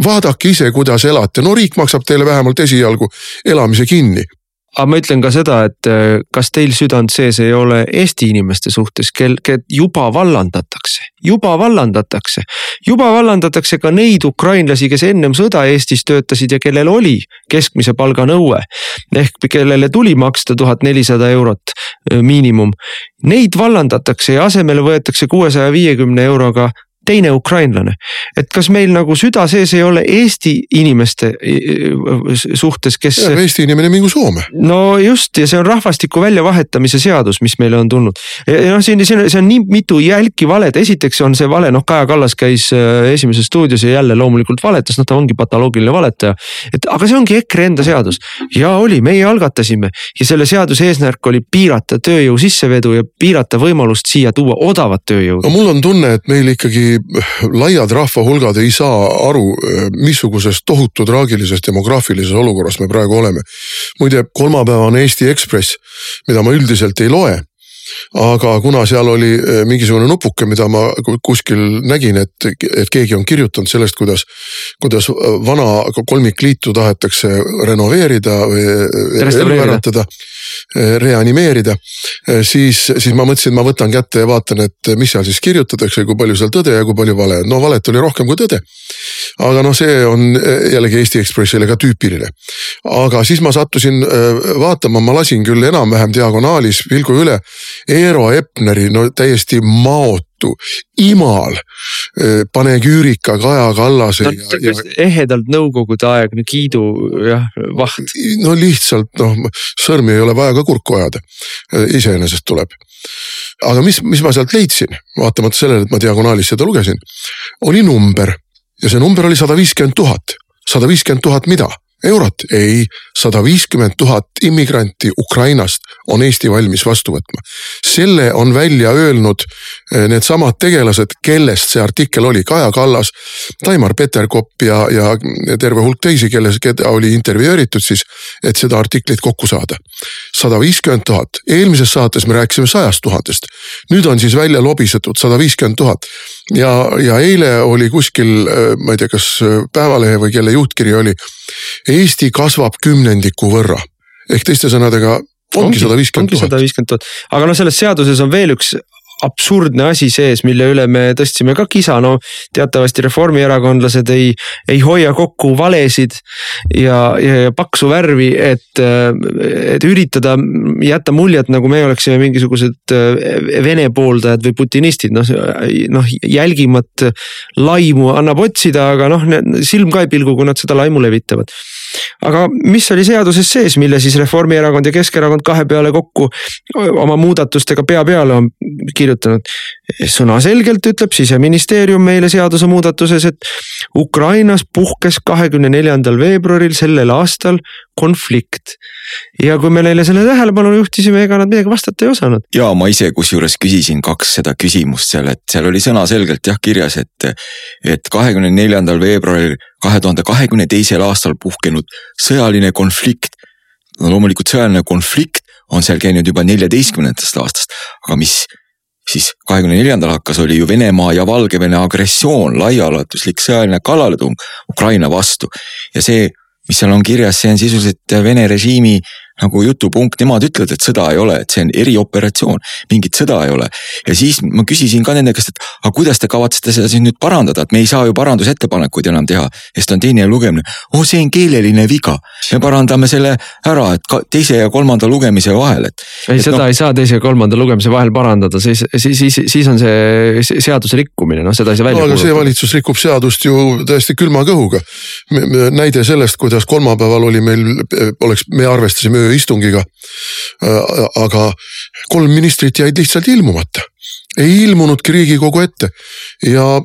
S3: vaadake ise, kuidas elate, no riik maksab teile vähemalt esialgu elamise kinni
S2: aga ma ütlen ka seda, et äh, kas teil südant sees ei ole Eesti inimeste suhtes, kel, kel juba vallandatakse, juba vallandatakse. juba vallandatakse ka neid ukrainlasi, kes ennem sõda Eestis töötasid ja kellel oli keskmise palga nõue. ehk kellele tuli maksta tuhat nelisada eurot äh, miinimum. Neid vallandatakse ja asemele võetakse kuuesaja viiekümne euroga teine ukrainlane. et kas meil nagu süda sees ei ole Eesti inimeste suhtes, kes.
S3: Eesti inimene mingu Soome.
S2: no just ja see on rahvastiku väljavahetamise seadus, mis meile on tulnud. noh, siin, siin, see on nii mitu jälki valet, esiteks on see vale, noh, Kaja Kallas käis äh, Esimeses stuudios ja jälle loomulikult valetas, noh, ta ongi patoloogiline valetaja. et aga see ongi EKRE enda seadus ja oli, meie algatasime ja selle seaduse eesmärk oli piirata tööjõu sissevedu ja piirata võimalust siia tuua odavat tööjõudu.
S3: no mul on tunne, et meil ikkagi laiad rahvahulgad ei saa aru, missuguses tohutu traagilises demograafilises olukorras me praegu oleme. muide, kolmapäevane Eesti Ekspress, mida ma üldiselt ei loe aga kuna seal oli eh, mingisugune nupuke, mida ma kuskil nägin, et, et keegi on kirjutanud sellest, kuidas, kuidas vana kolmikliitu tahetakse renoveerida või ellu äratada Eh, reanimeerida. Eh, siis, siis ma mõtlesin, ma võtan kätte ja vaatan, et mis seal siis kirjutatakse, kui palju seal tõde ja kui palju vale. no valet oli rohkem kui tõde. aga noh, see on eh, jällegi Eesti Ekspressile ka tüüpiline. aga siis ma sattusin vaatama, ma lasin küll enam-vähem diagonaalis pilgu üle Eero Epneri no täiesti maotu Imal, panegüürika Kaja Kallase no,.
S2: Ja, ehedalt nõukogudeaegne kiidu jah, vaht.
S3: no lihtsalt noh, sõrmi ei ole vaja ka kurku ajada, iseenesest tuleb. aga mis, mis ma sealt leidsin, vaatamata sellele, et ma diagonaalis seda lugesin, oli number ja see number oli sada viiskümmend tuhat. sada viiskümmend tuhat mida? Eurot, ei, sada viiskümmend tuhat immigranti Ukrainast on Eesti valmis vastu võtma. selle on välja öelnud eh, needsamad tegelased, kellest see artikkel oli, Kaja Kallas, Taimar Peterkop ja, ja terve hulk teisi, kelle, keda oli intervjueeritud siis, et seda artiklit kokku saada. sada viiskümmend tuhat, eelmises saates me rääkisime sajast tuhandest, nüüd on siis välja lobisetud sada viiskümmend tuhat ja, ja eile oli kuskil, eh, ma ei tea, kas Päevalehe või kelle juhtkiri oli Eesti kasvab kümnendiku võrra ehk teiste sõnadega ongi sada viiskümmend tuhat,
S2: aga noh, selles seaduses on veel üks absurdne asi sees, mille üle me tõstsime ka kisa, no teatavasti reformierakondlased ei, ei hoia kokku valesid ja, ja, ja paksu värvi, et, et üritada jätta muljet, nagu me oleksime mingisugused Vene pooldajad või putinistid, noh, noh jälgimat laimu annab otsida, aga noh, silm ka ei pilgu, kui nad seda laimu levitavad. Aga mis oli seaduses sees, mille siis Reformierakond ja Keskerakond kahe peale kokku oma muudatustega pea peale on kirjutanud. Sõnaselgelt ütleb siseministeerium meile seadusemuudatuses, et Ukrainas puhkes kahekümne neljandal veebruaril sellel aastal konflikt. ja kui me neile selle tähelepanu juhtisime, ega nad midagi vastata ei osanud.
S4: ja ma ise kusjuures küsisin kaks seda küsimust seal, et seal oli sõnaselgelt jah kirjas, et, et kahekümne neljandal veebruaril kahe tuhande kahekümne teisel aastal puhkenud sõjaline konflikt. no loomulikult sõjaline konflikt on seal käinud juba neljateistkümnendast aastast, aga mis siis kahekümne neljandal hakkas, oli ju Venemaa ja Valgevene agressioon, laiaulatuslik sõjaline kallaletung Ukraina vastu. Ja see mis seal on kirjas, see on sisuliselt Vene režiimi nagu jutupunkt, nemad ütlevad, et sõda ei ole, et see on erioperatsioon, mingit sõda ei ole. ja siis ma küsisin ka nende käest, et aga kuidas te kavatsete seda siis nüüd parandada, et me ei saa ju parandusettepanekuid enam teha, sest on teine lugemine. oh, see on keeleline viga, me parandame selle ära, et ka teise ja kolmanda lugemise vahel, et.
S2: ei, seda no, ei saa teise ja kolmanda lugemise vahel parandada, siis, siis, siis, siis on see seaduse rikkumine, noh, seda ei saa välja
S3: no,. aga see valitsus rikub seadust ju täiesti külma kõhuga. näide sellest, kuidas kolmapäeval oli meil, oleks, me arvestasime ööistungiga. Äh, aga kolm ministrit jäid lihtsalt ilmumata, ei ilmunudki riigikogu ette ja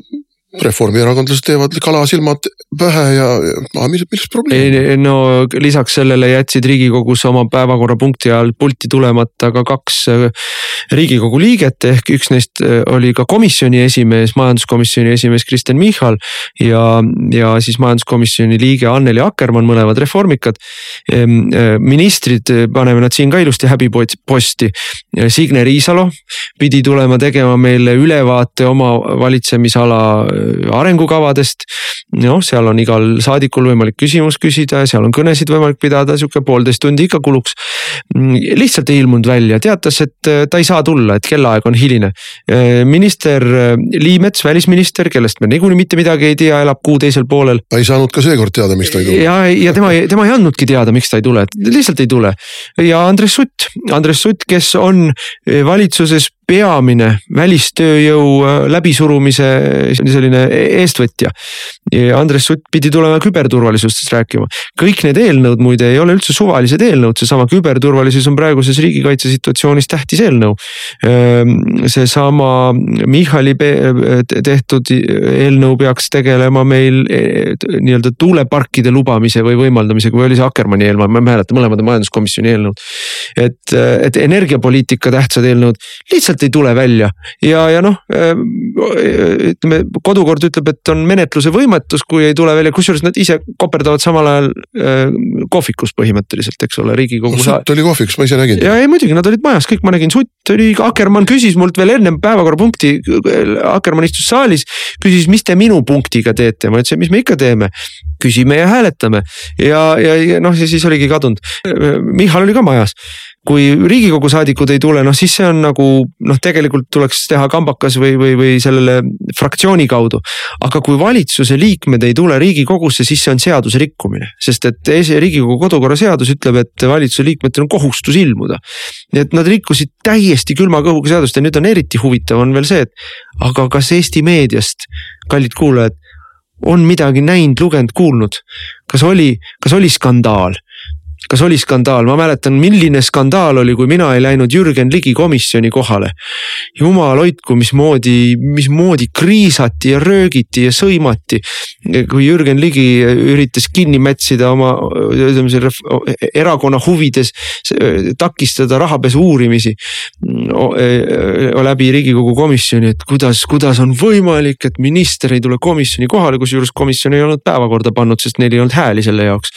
S3: reformierakondlased teevad kalasilmad pähe ja, ja milles, milles probleem?
S2: no lisaks sellele jätsid riigikogus oma päevakorrapunkti ajal pulti tulemata ka kaks äh, riigikogu liiget ehk üks neist äh, oli ka komisjoni esimees, majanduskomisjoni esimees Kristen Michal. ja, ja siis majanduskomisjoni liige Anneli Akkermann, mõlemad reformikad. Ehm, äh, ministrid, paneme nad siin ka ilusti häbiposti. Signe Riisalo pidi tulema tegema meile ülevaate oma valitsemisala arengukavadest. noh, seal on igal saadikul võimalik küsimus küsida ja seal on kõnesid võimalik pidada, sihuke poolteist tundi ikka kuluks. lihtsalt ei ilmunud välja, teatas, et äh, ta ei saa tulla, et kellaaeg on hiline. Äh, minister äh, Liimets, välisminister, kellest me niikuinii mitte midagi ei tea, elab kuu teisel poolel.
S3: ta ei saanud ka seekord teada, miks ta ei tule.
S2: ja, ja tema, tema ei andnudki teada, miks ta ei tule, lihtsalt ei tule. ja Andres Sutt, Andres Sutt, kes on valitsuses peamine välistööjõu äh, läbisurumise selline eestvõtja. Andres Sutt pidi tulema küberturvalisusest rääkima. kõik need eelnõud muide ei ole üldse suvalised eelnõud, seesama küberturvalisus on praeguses riigikaitse situatsioonis tähtis eelnõu. Ehm, seesama Michali tehtud eelnõu peaks tegelema meil e, nii-öelda tuuleparkide lubamise või võimaldamisega või oli see Akkermanni eelnõu, ma ei mäleta, mõlemad on majanduskomisjoni eelnõud. et, et energiapoliitika tähtsad eelnõud lihtsalt lihtsalt ei tule välja ja, ja noh, äh, ütleme kodukord ütleb, et on menetluse võimetus, kui ei tule välja, kusjuures nad ise koperdavad samal ajal äh, kohvikus põhimõtteliselt, eks ole, riigikogu
S3: no,. Sutt oli kohvikus, ma ise nägin.
S2: ja ei muidugi, nad olid majas, kõik ma nägin, Sutt oli, Akkermann küsis mult veel ennem päevakorrapunkti. Akkermann istus saalis, küsis, mis te minu punktiga teete, ma ütlesin, mis me ikka teeme küsime ja hääletame ja, ja, ja noh, ja siis oligi kadunud. Michal oli ka majas kui riigikogu saadikud ei tule, noh siis see on nagu noh, tegelikult tuleks teha kambakas või, või, või sellele fraktsiooni kaudu. aga kui valitsuse liikmed ei tule riigikogusse, siis see on seaduse rikkumine, sest et riigikogu kodukorra seadus ütleb, et valitsuse liikmetel on kohustus ilmuda. nii et nad rikkusid täiesti külma kõhuga seadust ja nüüd on eriti huvitav on veel see, et aga kas Eesti meediast, kallid kuulajad on midagi näinud, lugenud, kuulnud. kas oli, kas oli skandaal? Kas oli skandaal, ma mäletan, milline skandaal oli, kui mina ei läinud Jürgen Ligi komisjoni kohale. jumal hoidku, mismoodi, mismoodi kriisati ja röögiti ja sõimati. kui Jürgen Ligi üritas kinni mätsida oma, ütleme selle erakonna huvides takistada rahapesu uurimisi läbi riigikogu komisjoni, et kuidas, kuidas on võimalik, et minister ei tule komisjoni kohale, kusjuures komisjon ei olnud päevakorda pannud, sest neil ei olnud hääli selle jaoks.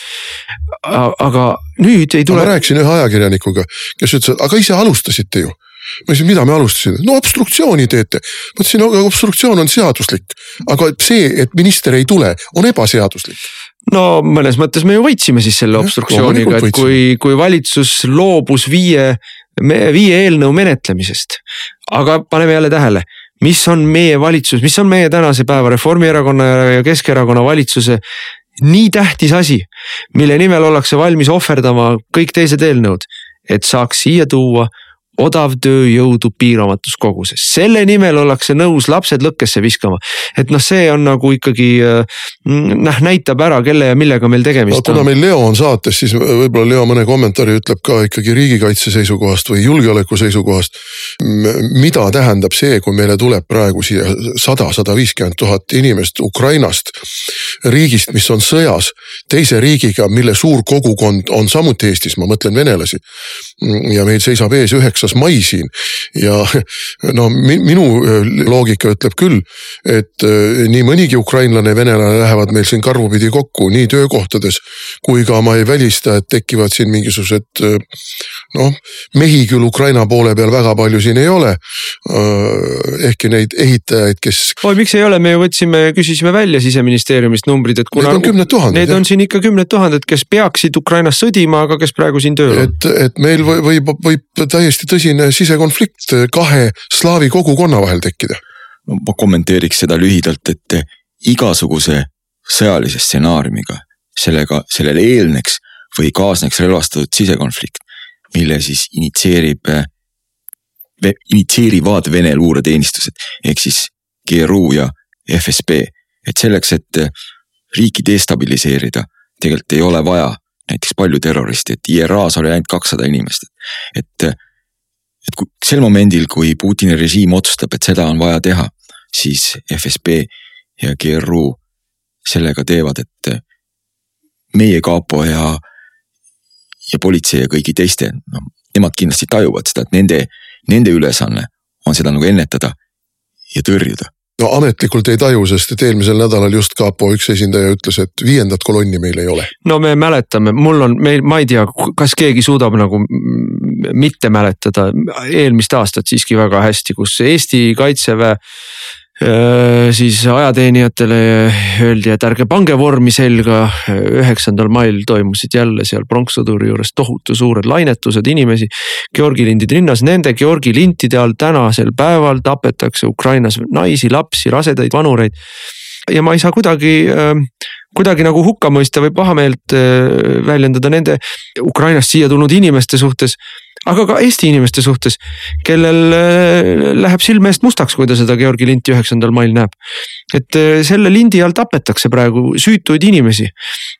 S2: aga nüüd ei tule.
S3: ma rääkisin ühe ajakirjanikuga, kes ütles, et aga ise alustasite ju ma ütlesin, mida me alustasime, no obstruktsiooni teete. ma ütlesin, aga obstruktsioon on seaduslik, aga see, et minister ei tule, on ebaseaduslik
S2: no mõnes mõttes me ju võitsime siis selle obstruktsiooniga, et kui, kui valitsus loobus viie, viie eelnõu menetlemisest. aga paneme jälle tähele, mis on meie valitsus, mis on meie tänase päeva Reformierakonna ja Keskerakonna valitsuse nii tähtis asi, mille nimel ollakse valmis ohverdama kõik teised eelnõud, et saaks siia tuua odavtööjõudu piiramatus koguses, selle nimel ollakse nõus lapsed lõkkesse viskama. et noh, see on nagu ikkagi noh, näitab ära, kelle ja millega meil tegemist
S3: no, kuna
S2: on.
S3: meil Leo on saates, siis võib-olla Leo mõne kommentaari ütleb ka ikkagi riigikaitse seisukohast või julgeoleku seisukohast. mida tähendab see, kui meile tuleb praegu siia sada, sada viiskümmend tuhat inimest Ukrainast, riigist, mis on sõjas teise riigiga, mille suur kogukond on samuti Eestis, ma mõtlen venelasi. Ja meil seisab ees üheksa üheksas mai siin ja no minu äh, loogika ütleb küll, et äh, nii mõnigi ukrainlane, venelane lähevad meil siin karvupidi kokku nii töökohtades kui ka ma ei välista, et tekivad siin mingisugused äh, noh, mehi küll Ukraina poole peal väga palju siin ei ole. ehkki neid ehitajaid, kes.
S2: oi, miks ei ole, me ju võtsime, küsisime välja siseministeeriumist numbrid, et kuna.
S3: Need on kümned tuhanded.
S2: Need on siin ikka kümned tuhanded, kes peaksid Ukrainas sõdima, aga kes praegu siin tööl
S3: on. et, et meil võib, võib, võib täiesti tõsine sisekonflikt kahe slaavi kogukonna vahel tekkida.
S4: no ma kommenteeriks seda lühidalt, et igasuguse sõjalise stsenaariumiga sellega, sellele eelneks või kaasneks relvastatud sisekonflikt, mille siis initsieerib, initsieerivad Vene luureteenistused ehk siis GRU ja FSB. et selleks, et riiki destabiliseerida, tegelikult ei ole vaja näiteks palju terroriste, et IRA-s oli ainult kakssada inimest, et et kui sel momendil, kui Putini režiim otsustab, et seda on vaja teha, siis FSB ja GRU sellega teevad, et meie kapo ja, ja politsei ja kõigi teiste, noh, nemad kindlasti tajuvad seda, et nende, nende ülesanne on seda nagu ennetada ja tõrjuda
S3: no ametlikult ei taju, sest et eelmisel nädalal just kapo üks esindaja ütles, et viiendat kolonni meil ei ole.
S2: no me mäletame, mul on, meil, ma ei tea, kas keegi suudab nagu mitte mäletada eelmist aastat siiski väga hästi, kus Eesti kaitseväe siis ajateenijatele öeldi, et ärge pange vormi selga. üheksandal mail toimusid jälle seal pronkssõduri juures tohutu suured lainetused inimesi. Georgi lindid rinnas, nende Georgi lintide all tänasel päeval tapetakse Ukrainas naisi, lapsi, rasedaid, vanureid. ja ma ei saa kuidagi, kuidagi nagu hukka mõista või pahameelt väljendada nende Ukrainast siia tulnud inimeste suhtes aga ka Eesti inimeste suhtes, kellel äh, läheb silme eest mustaks, kui ta seda Georgi linti üheksandal mail näeb. et äh, selle lindi all tapetakse praegu süütuid inimesi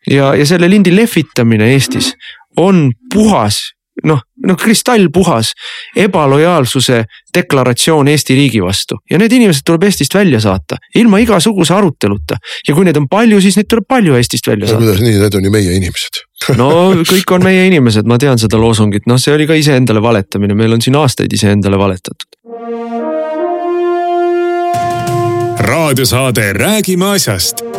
S2: ja, ja selle lindi lehvitamine Eestis on puhas noh, noh kristallpuhas ebalojaalsuse deklaratsioon Eesti riigi vastu ja need inimesed tuleb Eestist välja saata ilma igasuguse aruteluta. ja kui neid on palju, siis neid tuleb palju Eestist välja saata.
S3: kuidas nii, need on ju meie inimesed
S2: no kõik on meie inimesed, ma tean seda loosungit, noh, see oli ka iseendale valetamine, meil on siin aastaid iseendale valetatud.
S1: raadiosaade Räägime asjast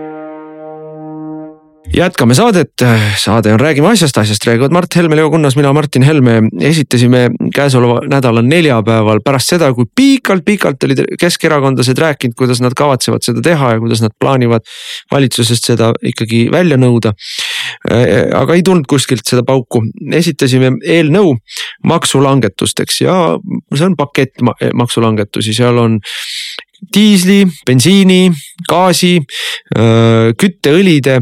S2: jätkame saadet, saade on Räägime asjast, asjast räägivad Mart Helme, Leo Kunnas, mina, Martin Helme. esitasime käesoleva nädala neljapäeval pärast seda, kui pikalt-pikalt olid keskerakondlased rääkinud, kuidas nad kavatsevad seda teha ja kuidas nad plaanivad valitsusest seda ikkagi välja nõuda. aga ei tulnud kuskilt seda pauku, esitasime eelnõu maksulangetusteks ja see on pakett maksulangetusi, seal on diisli, bensiini, gaasi, kütteõlide,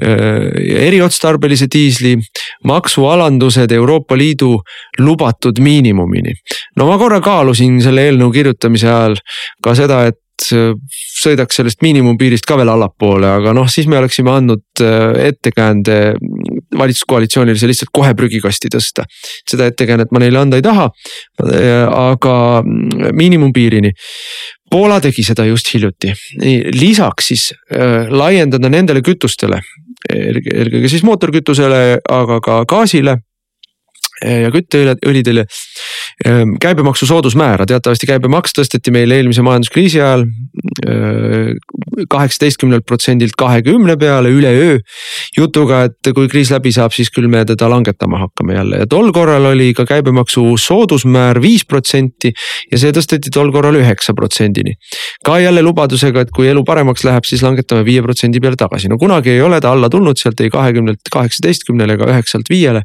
S2: eriotstarbelise diisli maksualandused Euroopa Liidu lubatud miinimumini. no ma korra kaalusin selle eelnõu kirjutamise ajal ka seda, et sõidaks sellest miinimumpiirist ka veel allapoole, aga noh, siis me oleksime andnud ettekäände valitsuskoalitsioonile see lihtsalt kohe prügikasti tõsta. seda ettekäänet ma neile anda ei taha, aga miinimumpiirini. Poola tegi seda just hiljuti, lisaks siis äh, laiendada nendele kütustele, eelkõige siis mootorkütusele, aga ka gaasile ja kütteõlidele käibemaksu soodusmäära, teatavasti käibemaks tõsteti meil eelmise majanduskriisi ajal ehm, kaheksateistkümnelt protsendilt kahekümne peale üleöö. jutuga, et kui kriis läbi saab, siis küll me teda langetama hakkame jälle ja tol korral oli ka käibemaksu soodusmäär viis protsenti ja see tõsteti tol korral üheksa protsendini. ka jälle lubadusega, et kui elu paremaks läheb, siis langetame viie protsendi peale tagasi, no kunagi ei ole ta alla tulnud sealt ei kahekümnelt kaheksateistkümnele ega üheksalt viiele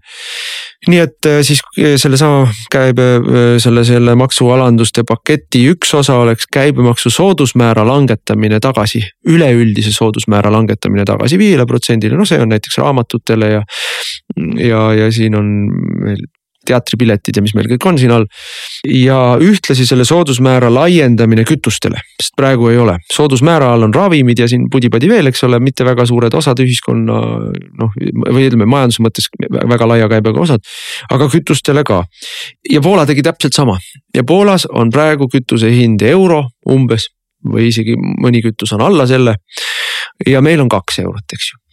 S2: nii et äh, siis äh, sellesama käibe, äh, selle, selle maksualanduste paketi üks osa oleks käibemaksu soodusmäära langetamine tagasi, üleüldise soodusmäära langetamine tagasi viiele protsendile, no see on näiteks raamatutele ja. ja, ja siin on veel teatripiletid ja mis meil kõik on siin all. ja ühtlasi selle soodusmäära laiendamine kütustele, sest praegu ei ole, soodusmäära all on ravimid ja siin pudi-padi veel, eks ole, mitte väga suured osad ühiskonna noh, või ütleme majanduse mõttes väga laia käibega osad, aga kütustele ka. ja Poola tegi täpselt sama ja Poolas on praegu kütuse hind euro umbes või isegi mõni kütus on alla selle. ja meil on kaks eurot, eks ju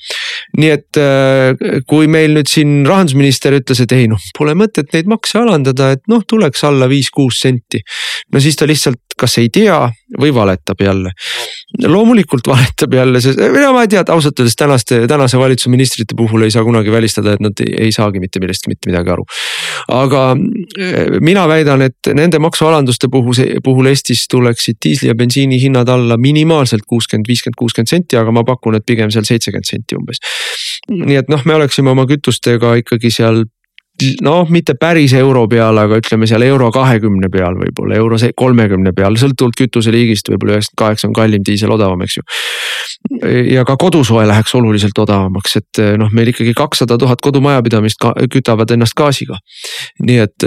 S2: nii et äh, kui meil nüüd siin rahandusminister ütles, et ei noh, pole mõtet neid makse alandada, et noh, tuleks alla viis-kuus senti. no siis ta lihtsalt kas ei tea või valetab jälle. loomulikult valetab jälle, sest no ma ei tea, ausalt öeldes tänaste, tänase valitsuse ministrite puhul ei saa kunagi välistada, et nad ei, ei saagi mitte millestki mitte midagi aru. aga äh, mina väidan, et nende maksualanduste puhul, puhul Eestis tuleksid diisli ja bensiini hinnad alla minimaalselt kuuskümmend, viiskümmend, kuuskümmend senti, aga ma pakun, et pigem seal seitsekümmend senti umbes. Nii et noh, me oleksime oma kütustega ikkagi seal noh, mitte päris euro peal, aga ütleme seal euro kahekümne peal võib-olla, euro kolmekümne peal, sõltuvalt kütuseliigist, võib-olla üheksakümmend kaheksa on kallim, diisel odavam, eks ju. ja ka kodusoe läheks oluliselt odavamaks, et noh, meil ikkagi kakssada tuhat kodumajapidamist kütavad ennast gaasiga. nii et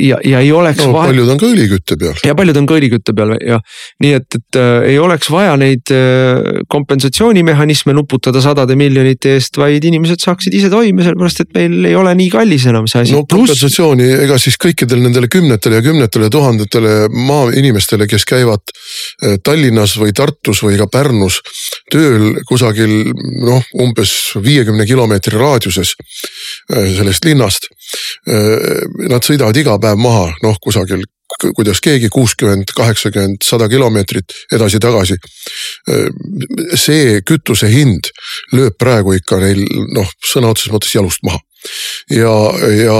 S2: ja, ja ei oleks
S3: no, vahe.... paljud on ka õlikütte peal.
S2: ja paljud on ka õlikütte peal ja nii et, et äh, ei oleks vaja neid äh, kompensatsioonimehhanisme nuputada sadade miljonite eest, vaid inimesed saaksid ise toime, sellepärast et meil ei ole nii kallis enam enam see asi.
S3: no kompensatsiooni, ega siis kõikidele nendele kümnetele ja kümnetele tuhandetele maainimestele, kes käivad eh, Tallinnas või Tartus või ka Pärnus tööl kusagil noh, umbes viiekümne kilomeetri raadiuses eh, sellest linnast. Eh, nad sõidavad iga päev maha, noh kusagil kuidas keegi kuuskümmend, kaheksakümmend, sada kilomeetrit edasi-tagasi. see kütuse hind lööb praegu ikka neil noh, sõna otseses mõttes jalust maha ja, ja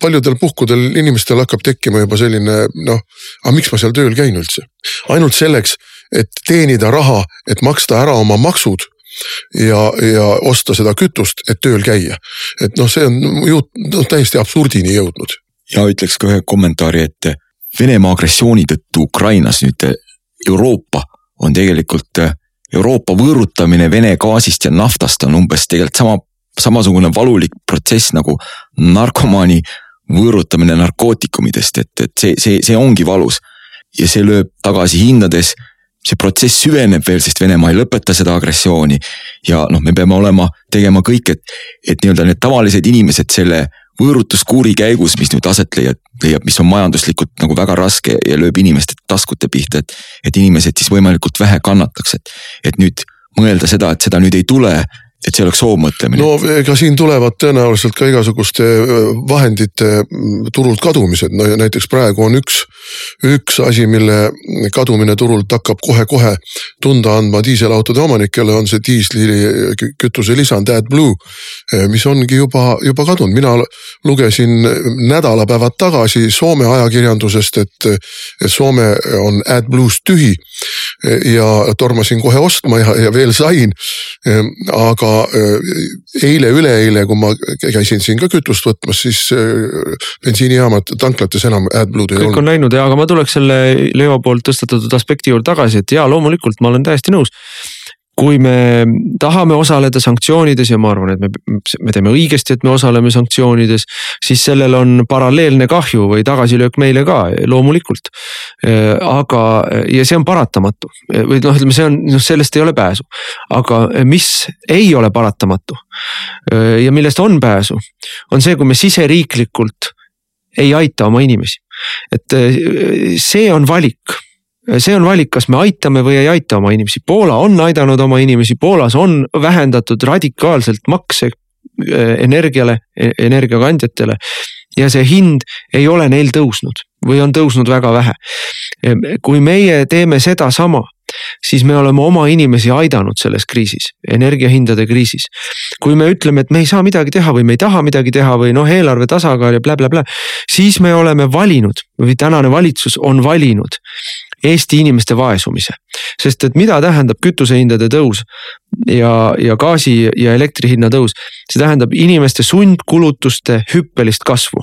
S3: paljudel puhkudel inimestel hakkab tekkima juba selline noh, aga miks ma seal tööl käin üldse. ainult selleks, et teenida raha, et maksta ära oma maksud ja, ja osta seda kütust, et tööl käia. et noh, see on ju noh, täiesti absurdini jõudnud.
S4: ja ütleks ka ühe kommentaari, et Venemaa agressiooni tõttu Ukrainas nüüd Euroopa on tegelikult Euroopa võõrutamine Vene gaasist ja naftast on umbes tegelikult sama samasugune valulik protsess nagu narkomaani võõrutamine narkootikumidest, et, et see, see, see ongi valus. ja see lööb tagasi hindades. see protsess süveneb veel, sest Venemaa ei lõpeta seda agressiooni. ja noh, me peame olema, tegema kõik, et, et nii-öelda need tavalised inimesed selle võõrutuskuuri käigus, mis nüüd aset leiab, leiab, mis on majanduslikult nagu väga raske ja lööb inimeste taskute pihta, et. et inimesed siis võimalikult vähe kannataks, et, et nüüd mõelda seda, et seda nüüd ei tule et see oleks soovmõtlemine.
S3: no ega siin tulevad tõenäoliselt ka igasuguste vahendite mm, turult kadumised, no ja näiteks praegu on üks, üks asi, mille kadumine turult hakkab kohe-kohe tunda andma diiselautode omanikele, on see diislikütuse lisand AdBlue. mis ongi juba, juba kadunud, mina lugesin nädalapäevad tagasi Soome ajakirjandusest, et, Soome on AdBlue'st tühi. ja tormasin kohe ostma ja, ja veel sain, aga eile-üleeile, kui ma käisin siin ka kütust võtmas, siis bensiinijaamad, tanklates enam AdBlue'd ei
S2: kõik
S3: olnud.
S2: on läinud ja, aga ma tuleks selle Leo poolt tõstatatud aspekti juurde tagasi, et jaa, loomulikult ma olen täiesti nõus kui me tahame osaleda sanktsioonides ja ma arvan, et me, me teeme õigesti, et me osaleme sanktsioonides, siis sellel on paralleelne kahju või tagasilöök meile ka loomulikult. aga, ja see on paratamatu või noh, ütleme, see on, noh sellest ei ole pääsu. aga mis ei ole paratamatu ja millest on pääsu, on see, kui me siseriiklikult ei aita oma inimesi. et see on valik see on valik, kas me aitame või ei aita oma inimesi, Poola on aidanud oma inimesi, Poolas on vähendatud radikaalselt makse äh, energiale, e-, energiakandjatele. ja see hind ei ole neil tõusnud või on tõusnud väga vähe. kui meie teeme sedasama, siis me oleme oma inimesi aidanud selles kriisis, energiahindade kriisis. kui me ütleme, et me ei saa midagi teha või me ei taha midagi teha või noh, eelarve tasakaal ja blä-blä-blä, siis me oleme valinud või tänane valitsus on valinud Eesti inimeste vaesumise. sest et mida tähendab kütusehindade tõus ja, ja gaasi ja elektri hinna tõus, see tähendab inimeste sundkulutuste hüppelist kasvu.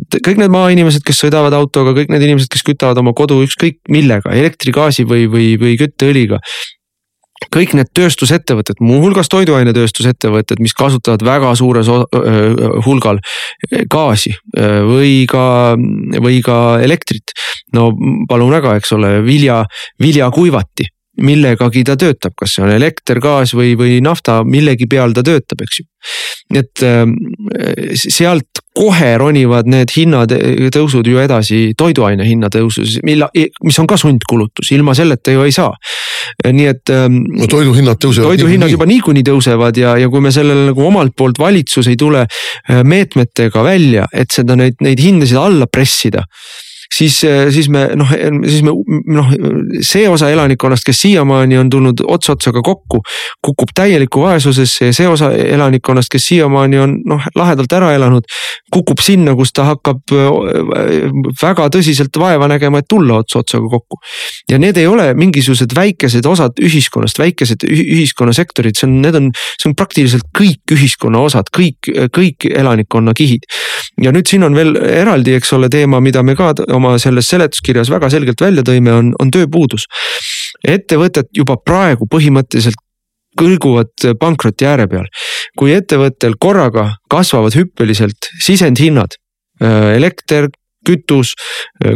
S2: et kõik need maainimesed, kes sõidavad autoga, kõik need inimesed, kes kütavad oma kodu ükskõik millega, elektri, gaasi või, või, või kütteõliga kõik need tööstusettevõtted, muuhulgas toiduainetööstusettevõtted, mis kasutavad väga suures hulgal gaasi või ka, või ka elektrit. no palun väga, eks ole, vilja, viljakuivati millegagi ta töötab, kas see on elekter, gaas või, või nafta, millegi peal ta töötab, eks ju. et sealt kohe ronivad need hinnatõusud ju edasi toiduaine hinnatõusus, mille, mis on ka sundkulutus, ilma selleta ju ei saa. nii et.
S3: no toiduhinnad tõusevad.
S2: toiduhinnad juba niikuinii tõusevad ja, ja kui me sellele nagu omalt poolt valitsus ei tule äh, meetmetega välja, et seda neid, neid hindasid alla pressida siis, siis me noh, siis me noh, see osa elanikkonnast, kes siiamaani on tulnud ots otsaga kokku, kukub täielikku vaesusesse ja see osa elanikkonnast, kes siiamaani on noh, lahedalt ära elanud, kukub sinna, kus ta hakkab väga tõsiselt vaeva nägema, et tulla ots otsaga kokku. ja need ei ole mingisugused väikesed osad ühiskonnast, väikesed ühiskonnasektorid, see on, need on, see on praktiliselt kõik ühiskonna osad, kõik, kõik elanikkonna kihid. ja nüüd siin on veel eraldi, eks ole, teema, mida me ka oma selles seletuskirjas väga selgelt välja tõime, on, on tööpuudus. ettevõtted juba praegu põhimõtteliselt kõlguvad pankroti ääre peal. kui ettevõttel korraga kasvavad hüppeliselt sisendhinnad, elekter, kütus,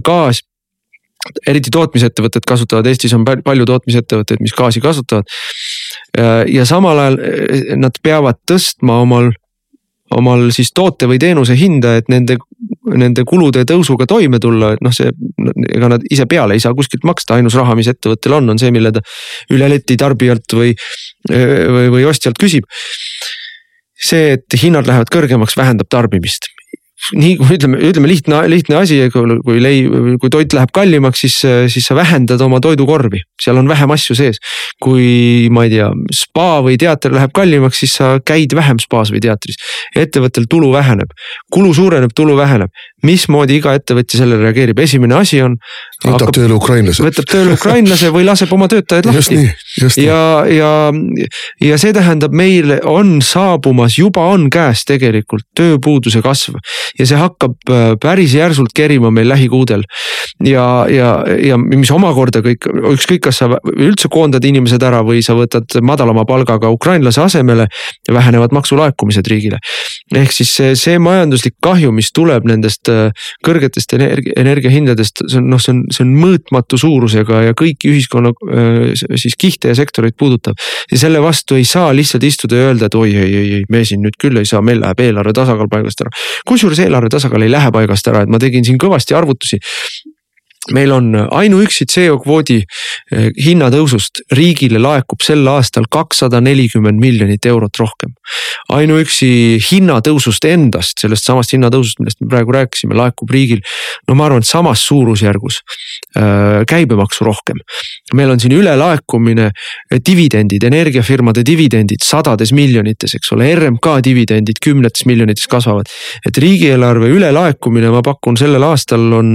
S2: gaas eriti tootmisettevõtted kasutavad, Eestis on palju tootmisettevõtteid, mis gaasi kasutavad. ja samal ajal nad peavad tõstma omal omal siis toote või teenuse hinda, et nende, nende kulude tõusuga toime tulla, et noh, see, ega nad ise peale ei saa kuskilt maksta, ainus raha, mis ettevõttel on, on see, mille ta üle leti tarbijalt või, või, või ostjalt küsib. see, et hinnad lähevad kõrgemaks, vähendab tarbimist nii ütleme, ütleme lihtne, lihtne asi, kui lei-, kui toit läheb kallimaks, siis, siis sa vähendad oma toidukorvi, seal on vähem asju sees. kui ma ei tea, spa või teater läheb kallimaks, siis sa käid vähem spaas või teatris. ettevõttel tulu väheneb, kulu suureneb, tulu väheneb. Mismoodi iga ettevõtja sellele reageerib, esimene asi on.
S3: võtab tööle ukrainlase.
S2: võtab tööle ukrainlase või laseb oma töötajad lahti. ja, ja, ja see tähendab, meil on saabumas, juba on käes tegelikult tööpuuduse kasv ja see hakkab äh, päris järsult kerima meil lähikuudel. ja, ja, ja mis omakorda kõik, ükskõik, kas sa üldse koondad inimesed ära või sa võtad madalama palgaga ukrainlase asemele, vähenevad maksulaekumised riigile. ehk siis see, see majanduslik kahju, mis tuleb nendest kõrgetest energia, energiahindadest, see on noh, see on, see on mõõtmatu suurusega ja kõiki ühiskonna äh, siis kihte ja sektoreid puudutav. ja selle vastu ei saa lihtsalt istuda ja öelda, et oi, ei, ei, ei, me siin nüüd küll ei saa, meil läheb eelarve tasakaal paigast ära. kusjuures eelarve tasakaal ei lähe paigast ära, et ma tegin siin kõvasti arvutusi meil on ainuüksi CO kvoodi eh, hinnatõusust riigile laekub sel aastal kakssada nelikümmend miljonit eurot rohkem. ainuüksi hinnatõusust endast, sellest samast hinnatõusust, millest me praegu rääkisime, laekub riigil no ma arvan, et samas suurusjärgus äh, käibemaksu rohkem. meil on siin ülelaekumine, dividendid, energiafirmade dividendid sadades miljonites, eks ole, RMK dividendid kümnetes miljonites kasvavad. et riigieelarve ülelaekumine, ma pakun sellel aastal on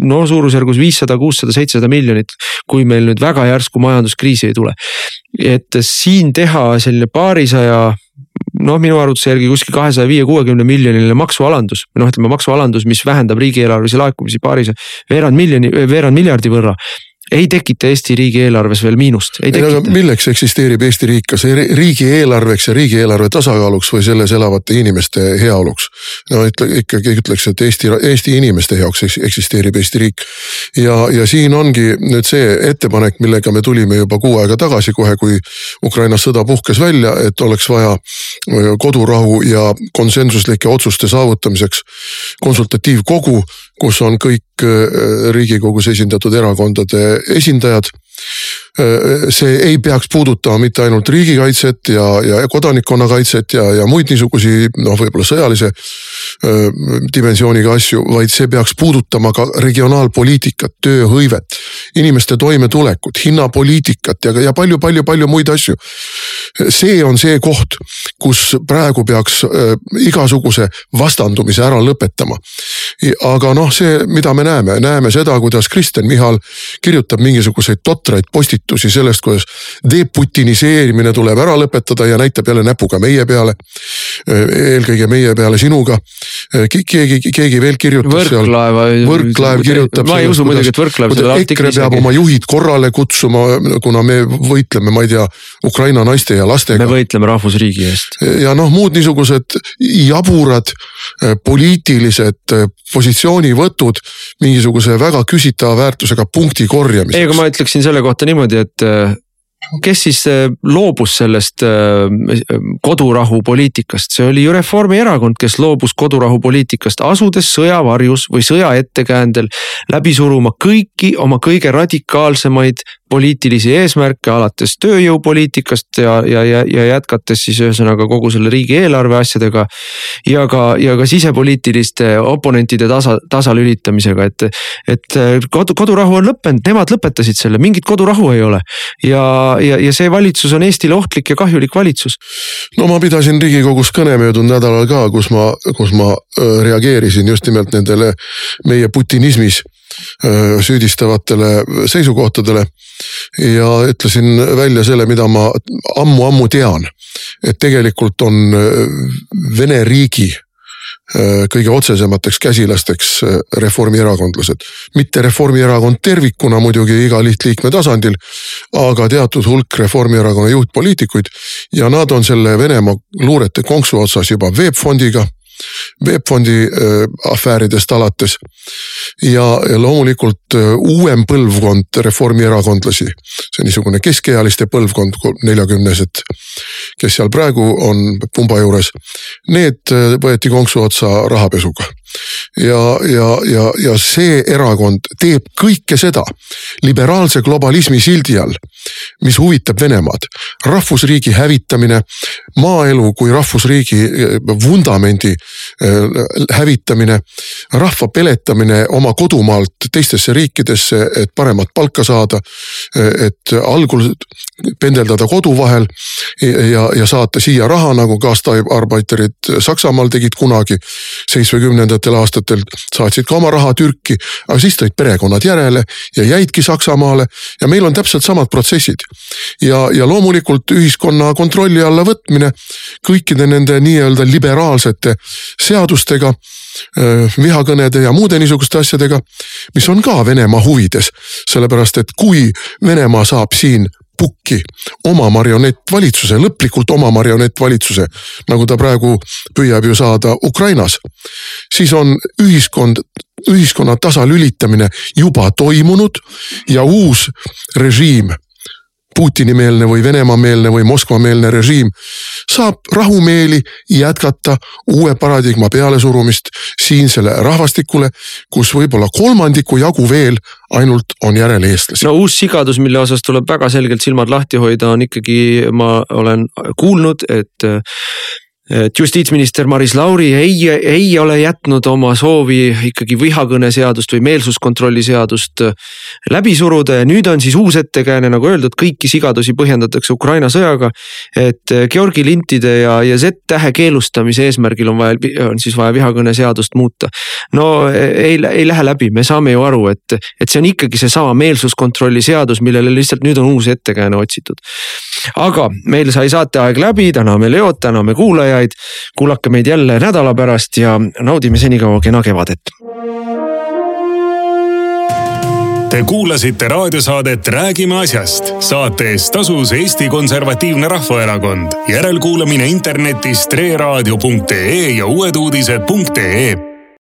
S2: no suurusjärgus suurusjärgus viissada, kuussada, seitsesada miljonit. kui meil nüüd väga järsku majanduskriisi ei tule. et siin teha selline paarisaja noh, minu arvutuse järgi kuskil kahesaja viie, kuuekümne miljoniline maksualandus, noh, ütleme maksualandus, mis vähendab riigieelarvelisi laekumisi paaris veerand miljoni, veerand miljardi võrra ei tekita Eesti riigieelarves veel miinust, ei tekita.
S3: milleks eksisteerib Eesti riik, kas riigieelarveks ja riigieelarve tasakaaluks või selles elavate inimeste heaoluks? no ütle ikkagi ütleks, et Eesti, Eesti inimeste jaoks eksisteerib Eesti riik. ja, ja siin ongi nüüd see ettepanek, millega me tulime juba kuu aega tagasi, kohe kui Ukrainas sõda puhkes välja, et oleks vaja kodurahu ja konsensuslike otsuste saavutamiseks konsultatiivkogu, kus on kõik riigikogus esindatud erakondade esindajad. See ei peaks puudutama mitte ainult riigikaitset ja, ja kodanikkonnakaitset ja, ja muid niisugusi noh, võib-olla sõjalise dimensiooniga asju, vaid see peaks puudutama ka regionaalpoliitikat, tööhõivet, inimeste toimetulekut, hinnapoliitikat ja, ja palju-palju-palju muid asju. see on see koht, kus praegu peaks äh, igasuguse vastandumise ära lõpetama. aga noh, see, mida me näeme, näeme seda, kuidas Kristen Michal kirjutab mingisuguseid totraid postitusi sellest, kuidas deputiniseerimine tuleb ära lõpetada ja näitab jälle näpuga meie peale. eelkõige meie peale sinuga Äh, keegi, keegi veel kirjutas
S2: Võrklaeva,
S3: seal. võrklaev kirjutab.
S2: ma ei usu muidugi, et Võrklaev
S3: seda artikli. EKRE peab oma juhid korrale kutsuma, kuna me võitleme, ma ei tea, Ukraina naiste ja lastega.
S2: me võitleme rahvusriigi eest.
S3: ja noh, muud niisugused jaburad poliitilised positsioonivõtud mingisuguse väga küsitava väärtusega punkti korjamiseks.
S2: ei, aga ma ütleksin selle kohta niimoodi, et kes siis äh, loobus sellest äh, kodurahu poliitikast, see oli ju Reformierakond, kes loobus kodurahu poliitikast, asudes sõjavarjus või sõja ettekäändel läbi suruma kõiki oma kõige radikaalsemaid poliitilisi eesmärke, alates tööjõupoliitikast ja, ja, ja, ja jätkates siis ühesõnaga kogu selle riigieelarve asjadega. ja ka, ja ka sisepoliitiliste oponentide tasa, tasalülitamisega, et, et kodu, kodurahu on lõppenud, nemad lõpetasid selle, mingit kodurahu ei ole. ja, ja, ja see valitsus on Eestile ohtlik ja kahjulik valitsus.
S3: no ma pidasin riigikogus kõne möödunud nädalal ka, kus ma, kus ma reageerisin just nimelt nendele meie putinismis süüdistavatele seisukohtadele. ja ütlesin välja selle, mida ma ammu-ammu tean. et tegelikult on Vene riigi kõige otsesemateks käsilasteks reformierakondlased. mitte Reformierakond tervikuna muidugi iga lihtliikme tasandil, aga teatud hulk Reformierakonna juhtpoliitikuid ja nad on selle Venemaa luurete konksu otsas juba VEB Fondiga VEB Fondi äh, afääridest alates. ja, loomulikult äh, uuem põlvkond reformierakondlasi, see niisugune keskealiste põlvkond, neljakümnesed, kes seal praegu on pumba juures. Need äh, võeti konksu otsa rahapesuga ja, ja, ja, ja see erakond teeb kõike seda liberaalse globalismi sildi all, mis huvitab Venemaad. rahvusriigi hävitamine, maaelu kui rahvusriigi vundamendi Äh, hävitamine, rahva peletamine oma kodumaalt teistesse riikidesse, et paremat palka saada. Äh, et algul pendeldada kodu vahel ja, ja saata siia raha, nagu gastarbeiterid Saksamaal tegid kunagi. seitsmekümnendatel aastatel saatsid ka oma raha Türki, aga siis tõid perekonnad järele ja jäidki Saksamaale ja meil on täpselt samad protsessid. ja, ja loomulikult ühiskonna kontrolli alla võtmine kõikide nende nii-öelda liberaalsete seadustega vihakõnede ja muude niisuguste asjadega, mis on ka Venemaa huvides. sellepärast, et kui Venemaa saab siin pukki. Oma marionettvalitsuse, lõplikult oma marionettvalitsuse, nagu ta praegu püüab ju saada Ukrainas, siis on ühiskond, ühiskonna tasalülitamine juba toimunud ja uus režiim Putini-meelne või Venemaa-meelne või Moskva-meelne režiim saab rahumeeli jätkata uue paradigma pealesurumist siinsele rahvastikule, kus võib-olla kolmandiku jagu veel ainult on järel eestlasi.
S2: no uus sigadus, mille osas tuleb väga selgelt silmad lahti hoida, on ikkagi, ma olen kuulnud, et et justiitsminister Maris Lauri ei, ei ole jätnud oma soovi ikkagi vihakõneseadust või meelsuskontrolli seadust läbi suruda ja nüüd on siis uus ettekääne, nagu öeldud, kõiki sigadusi põhjendatakse Ukraina sõjaga. et Georgi lintide ja, ja Z-tähe keelustamise eesmärgil on vaja, on siis vaja vihakõneseadust muuta. no ei, ei lähe läbi, me saame ju aru, et, et see on ikkagi seesama meelsuskontrolli seadus, millele lihtsalt nüüd on uus ettekääne otsitud. Aga meil sai saateaeg läbi, täname Leot, täname kuulajaid kuulake meid jälle nädala pärast ja naudime senikaua kena kevadet.
S1: Te kuulasite raadiosaadet Räägime asjast. saate eest tasus Eesti Konservatiivne Rahvaerakond. järelkuulamine internetis treeraadio.ee ja uueduudised.ee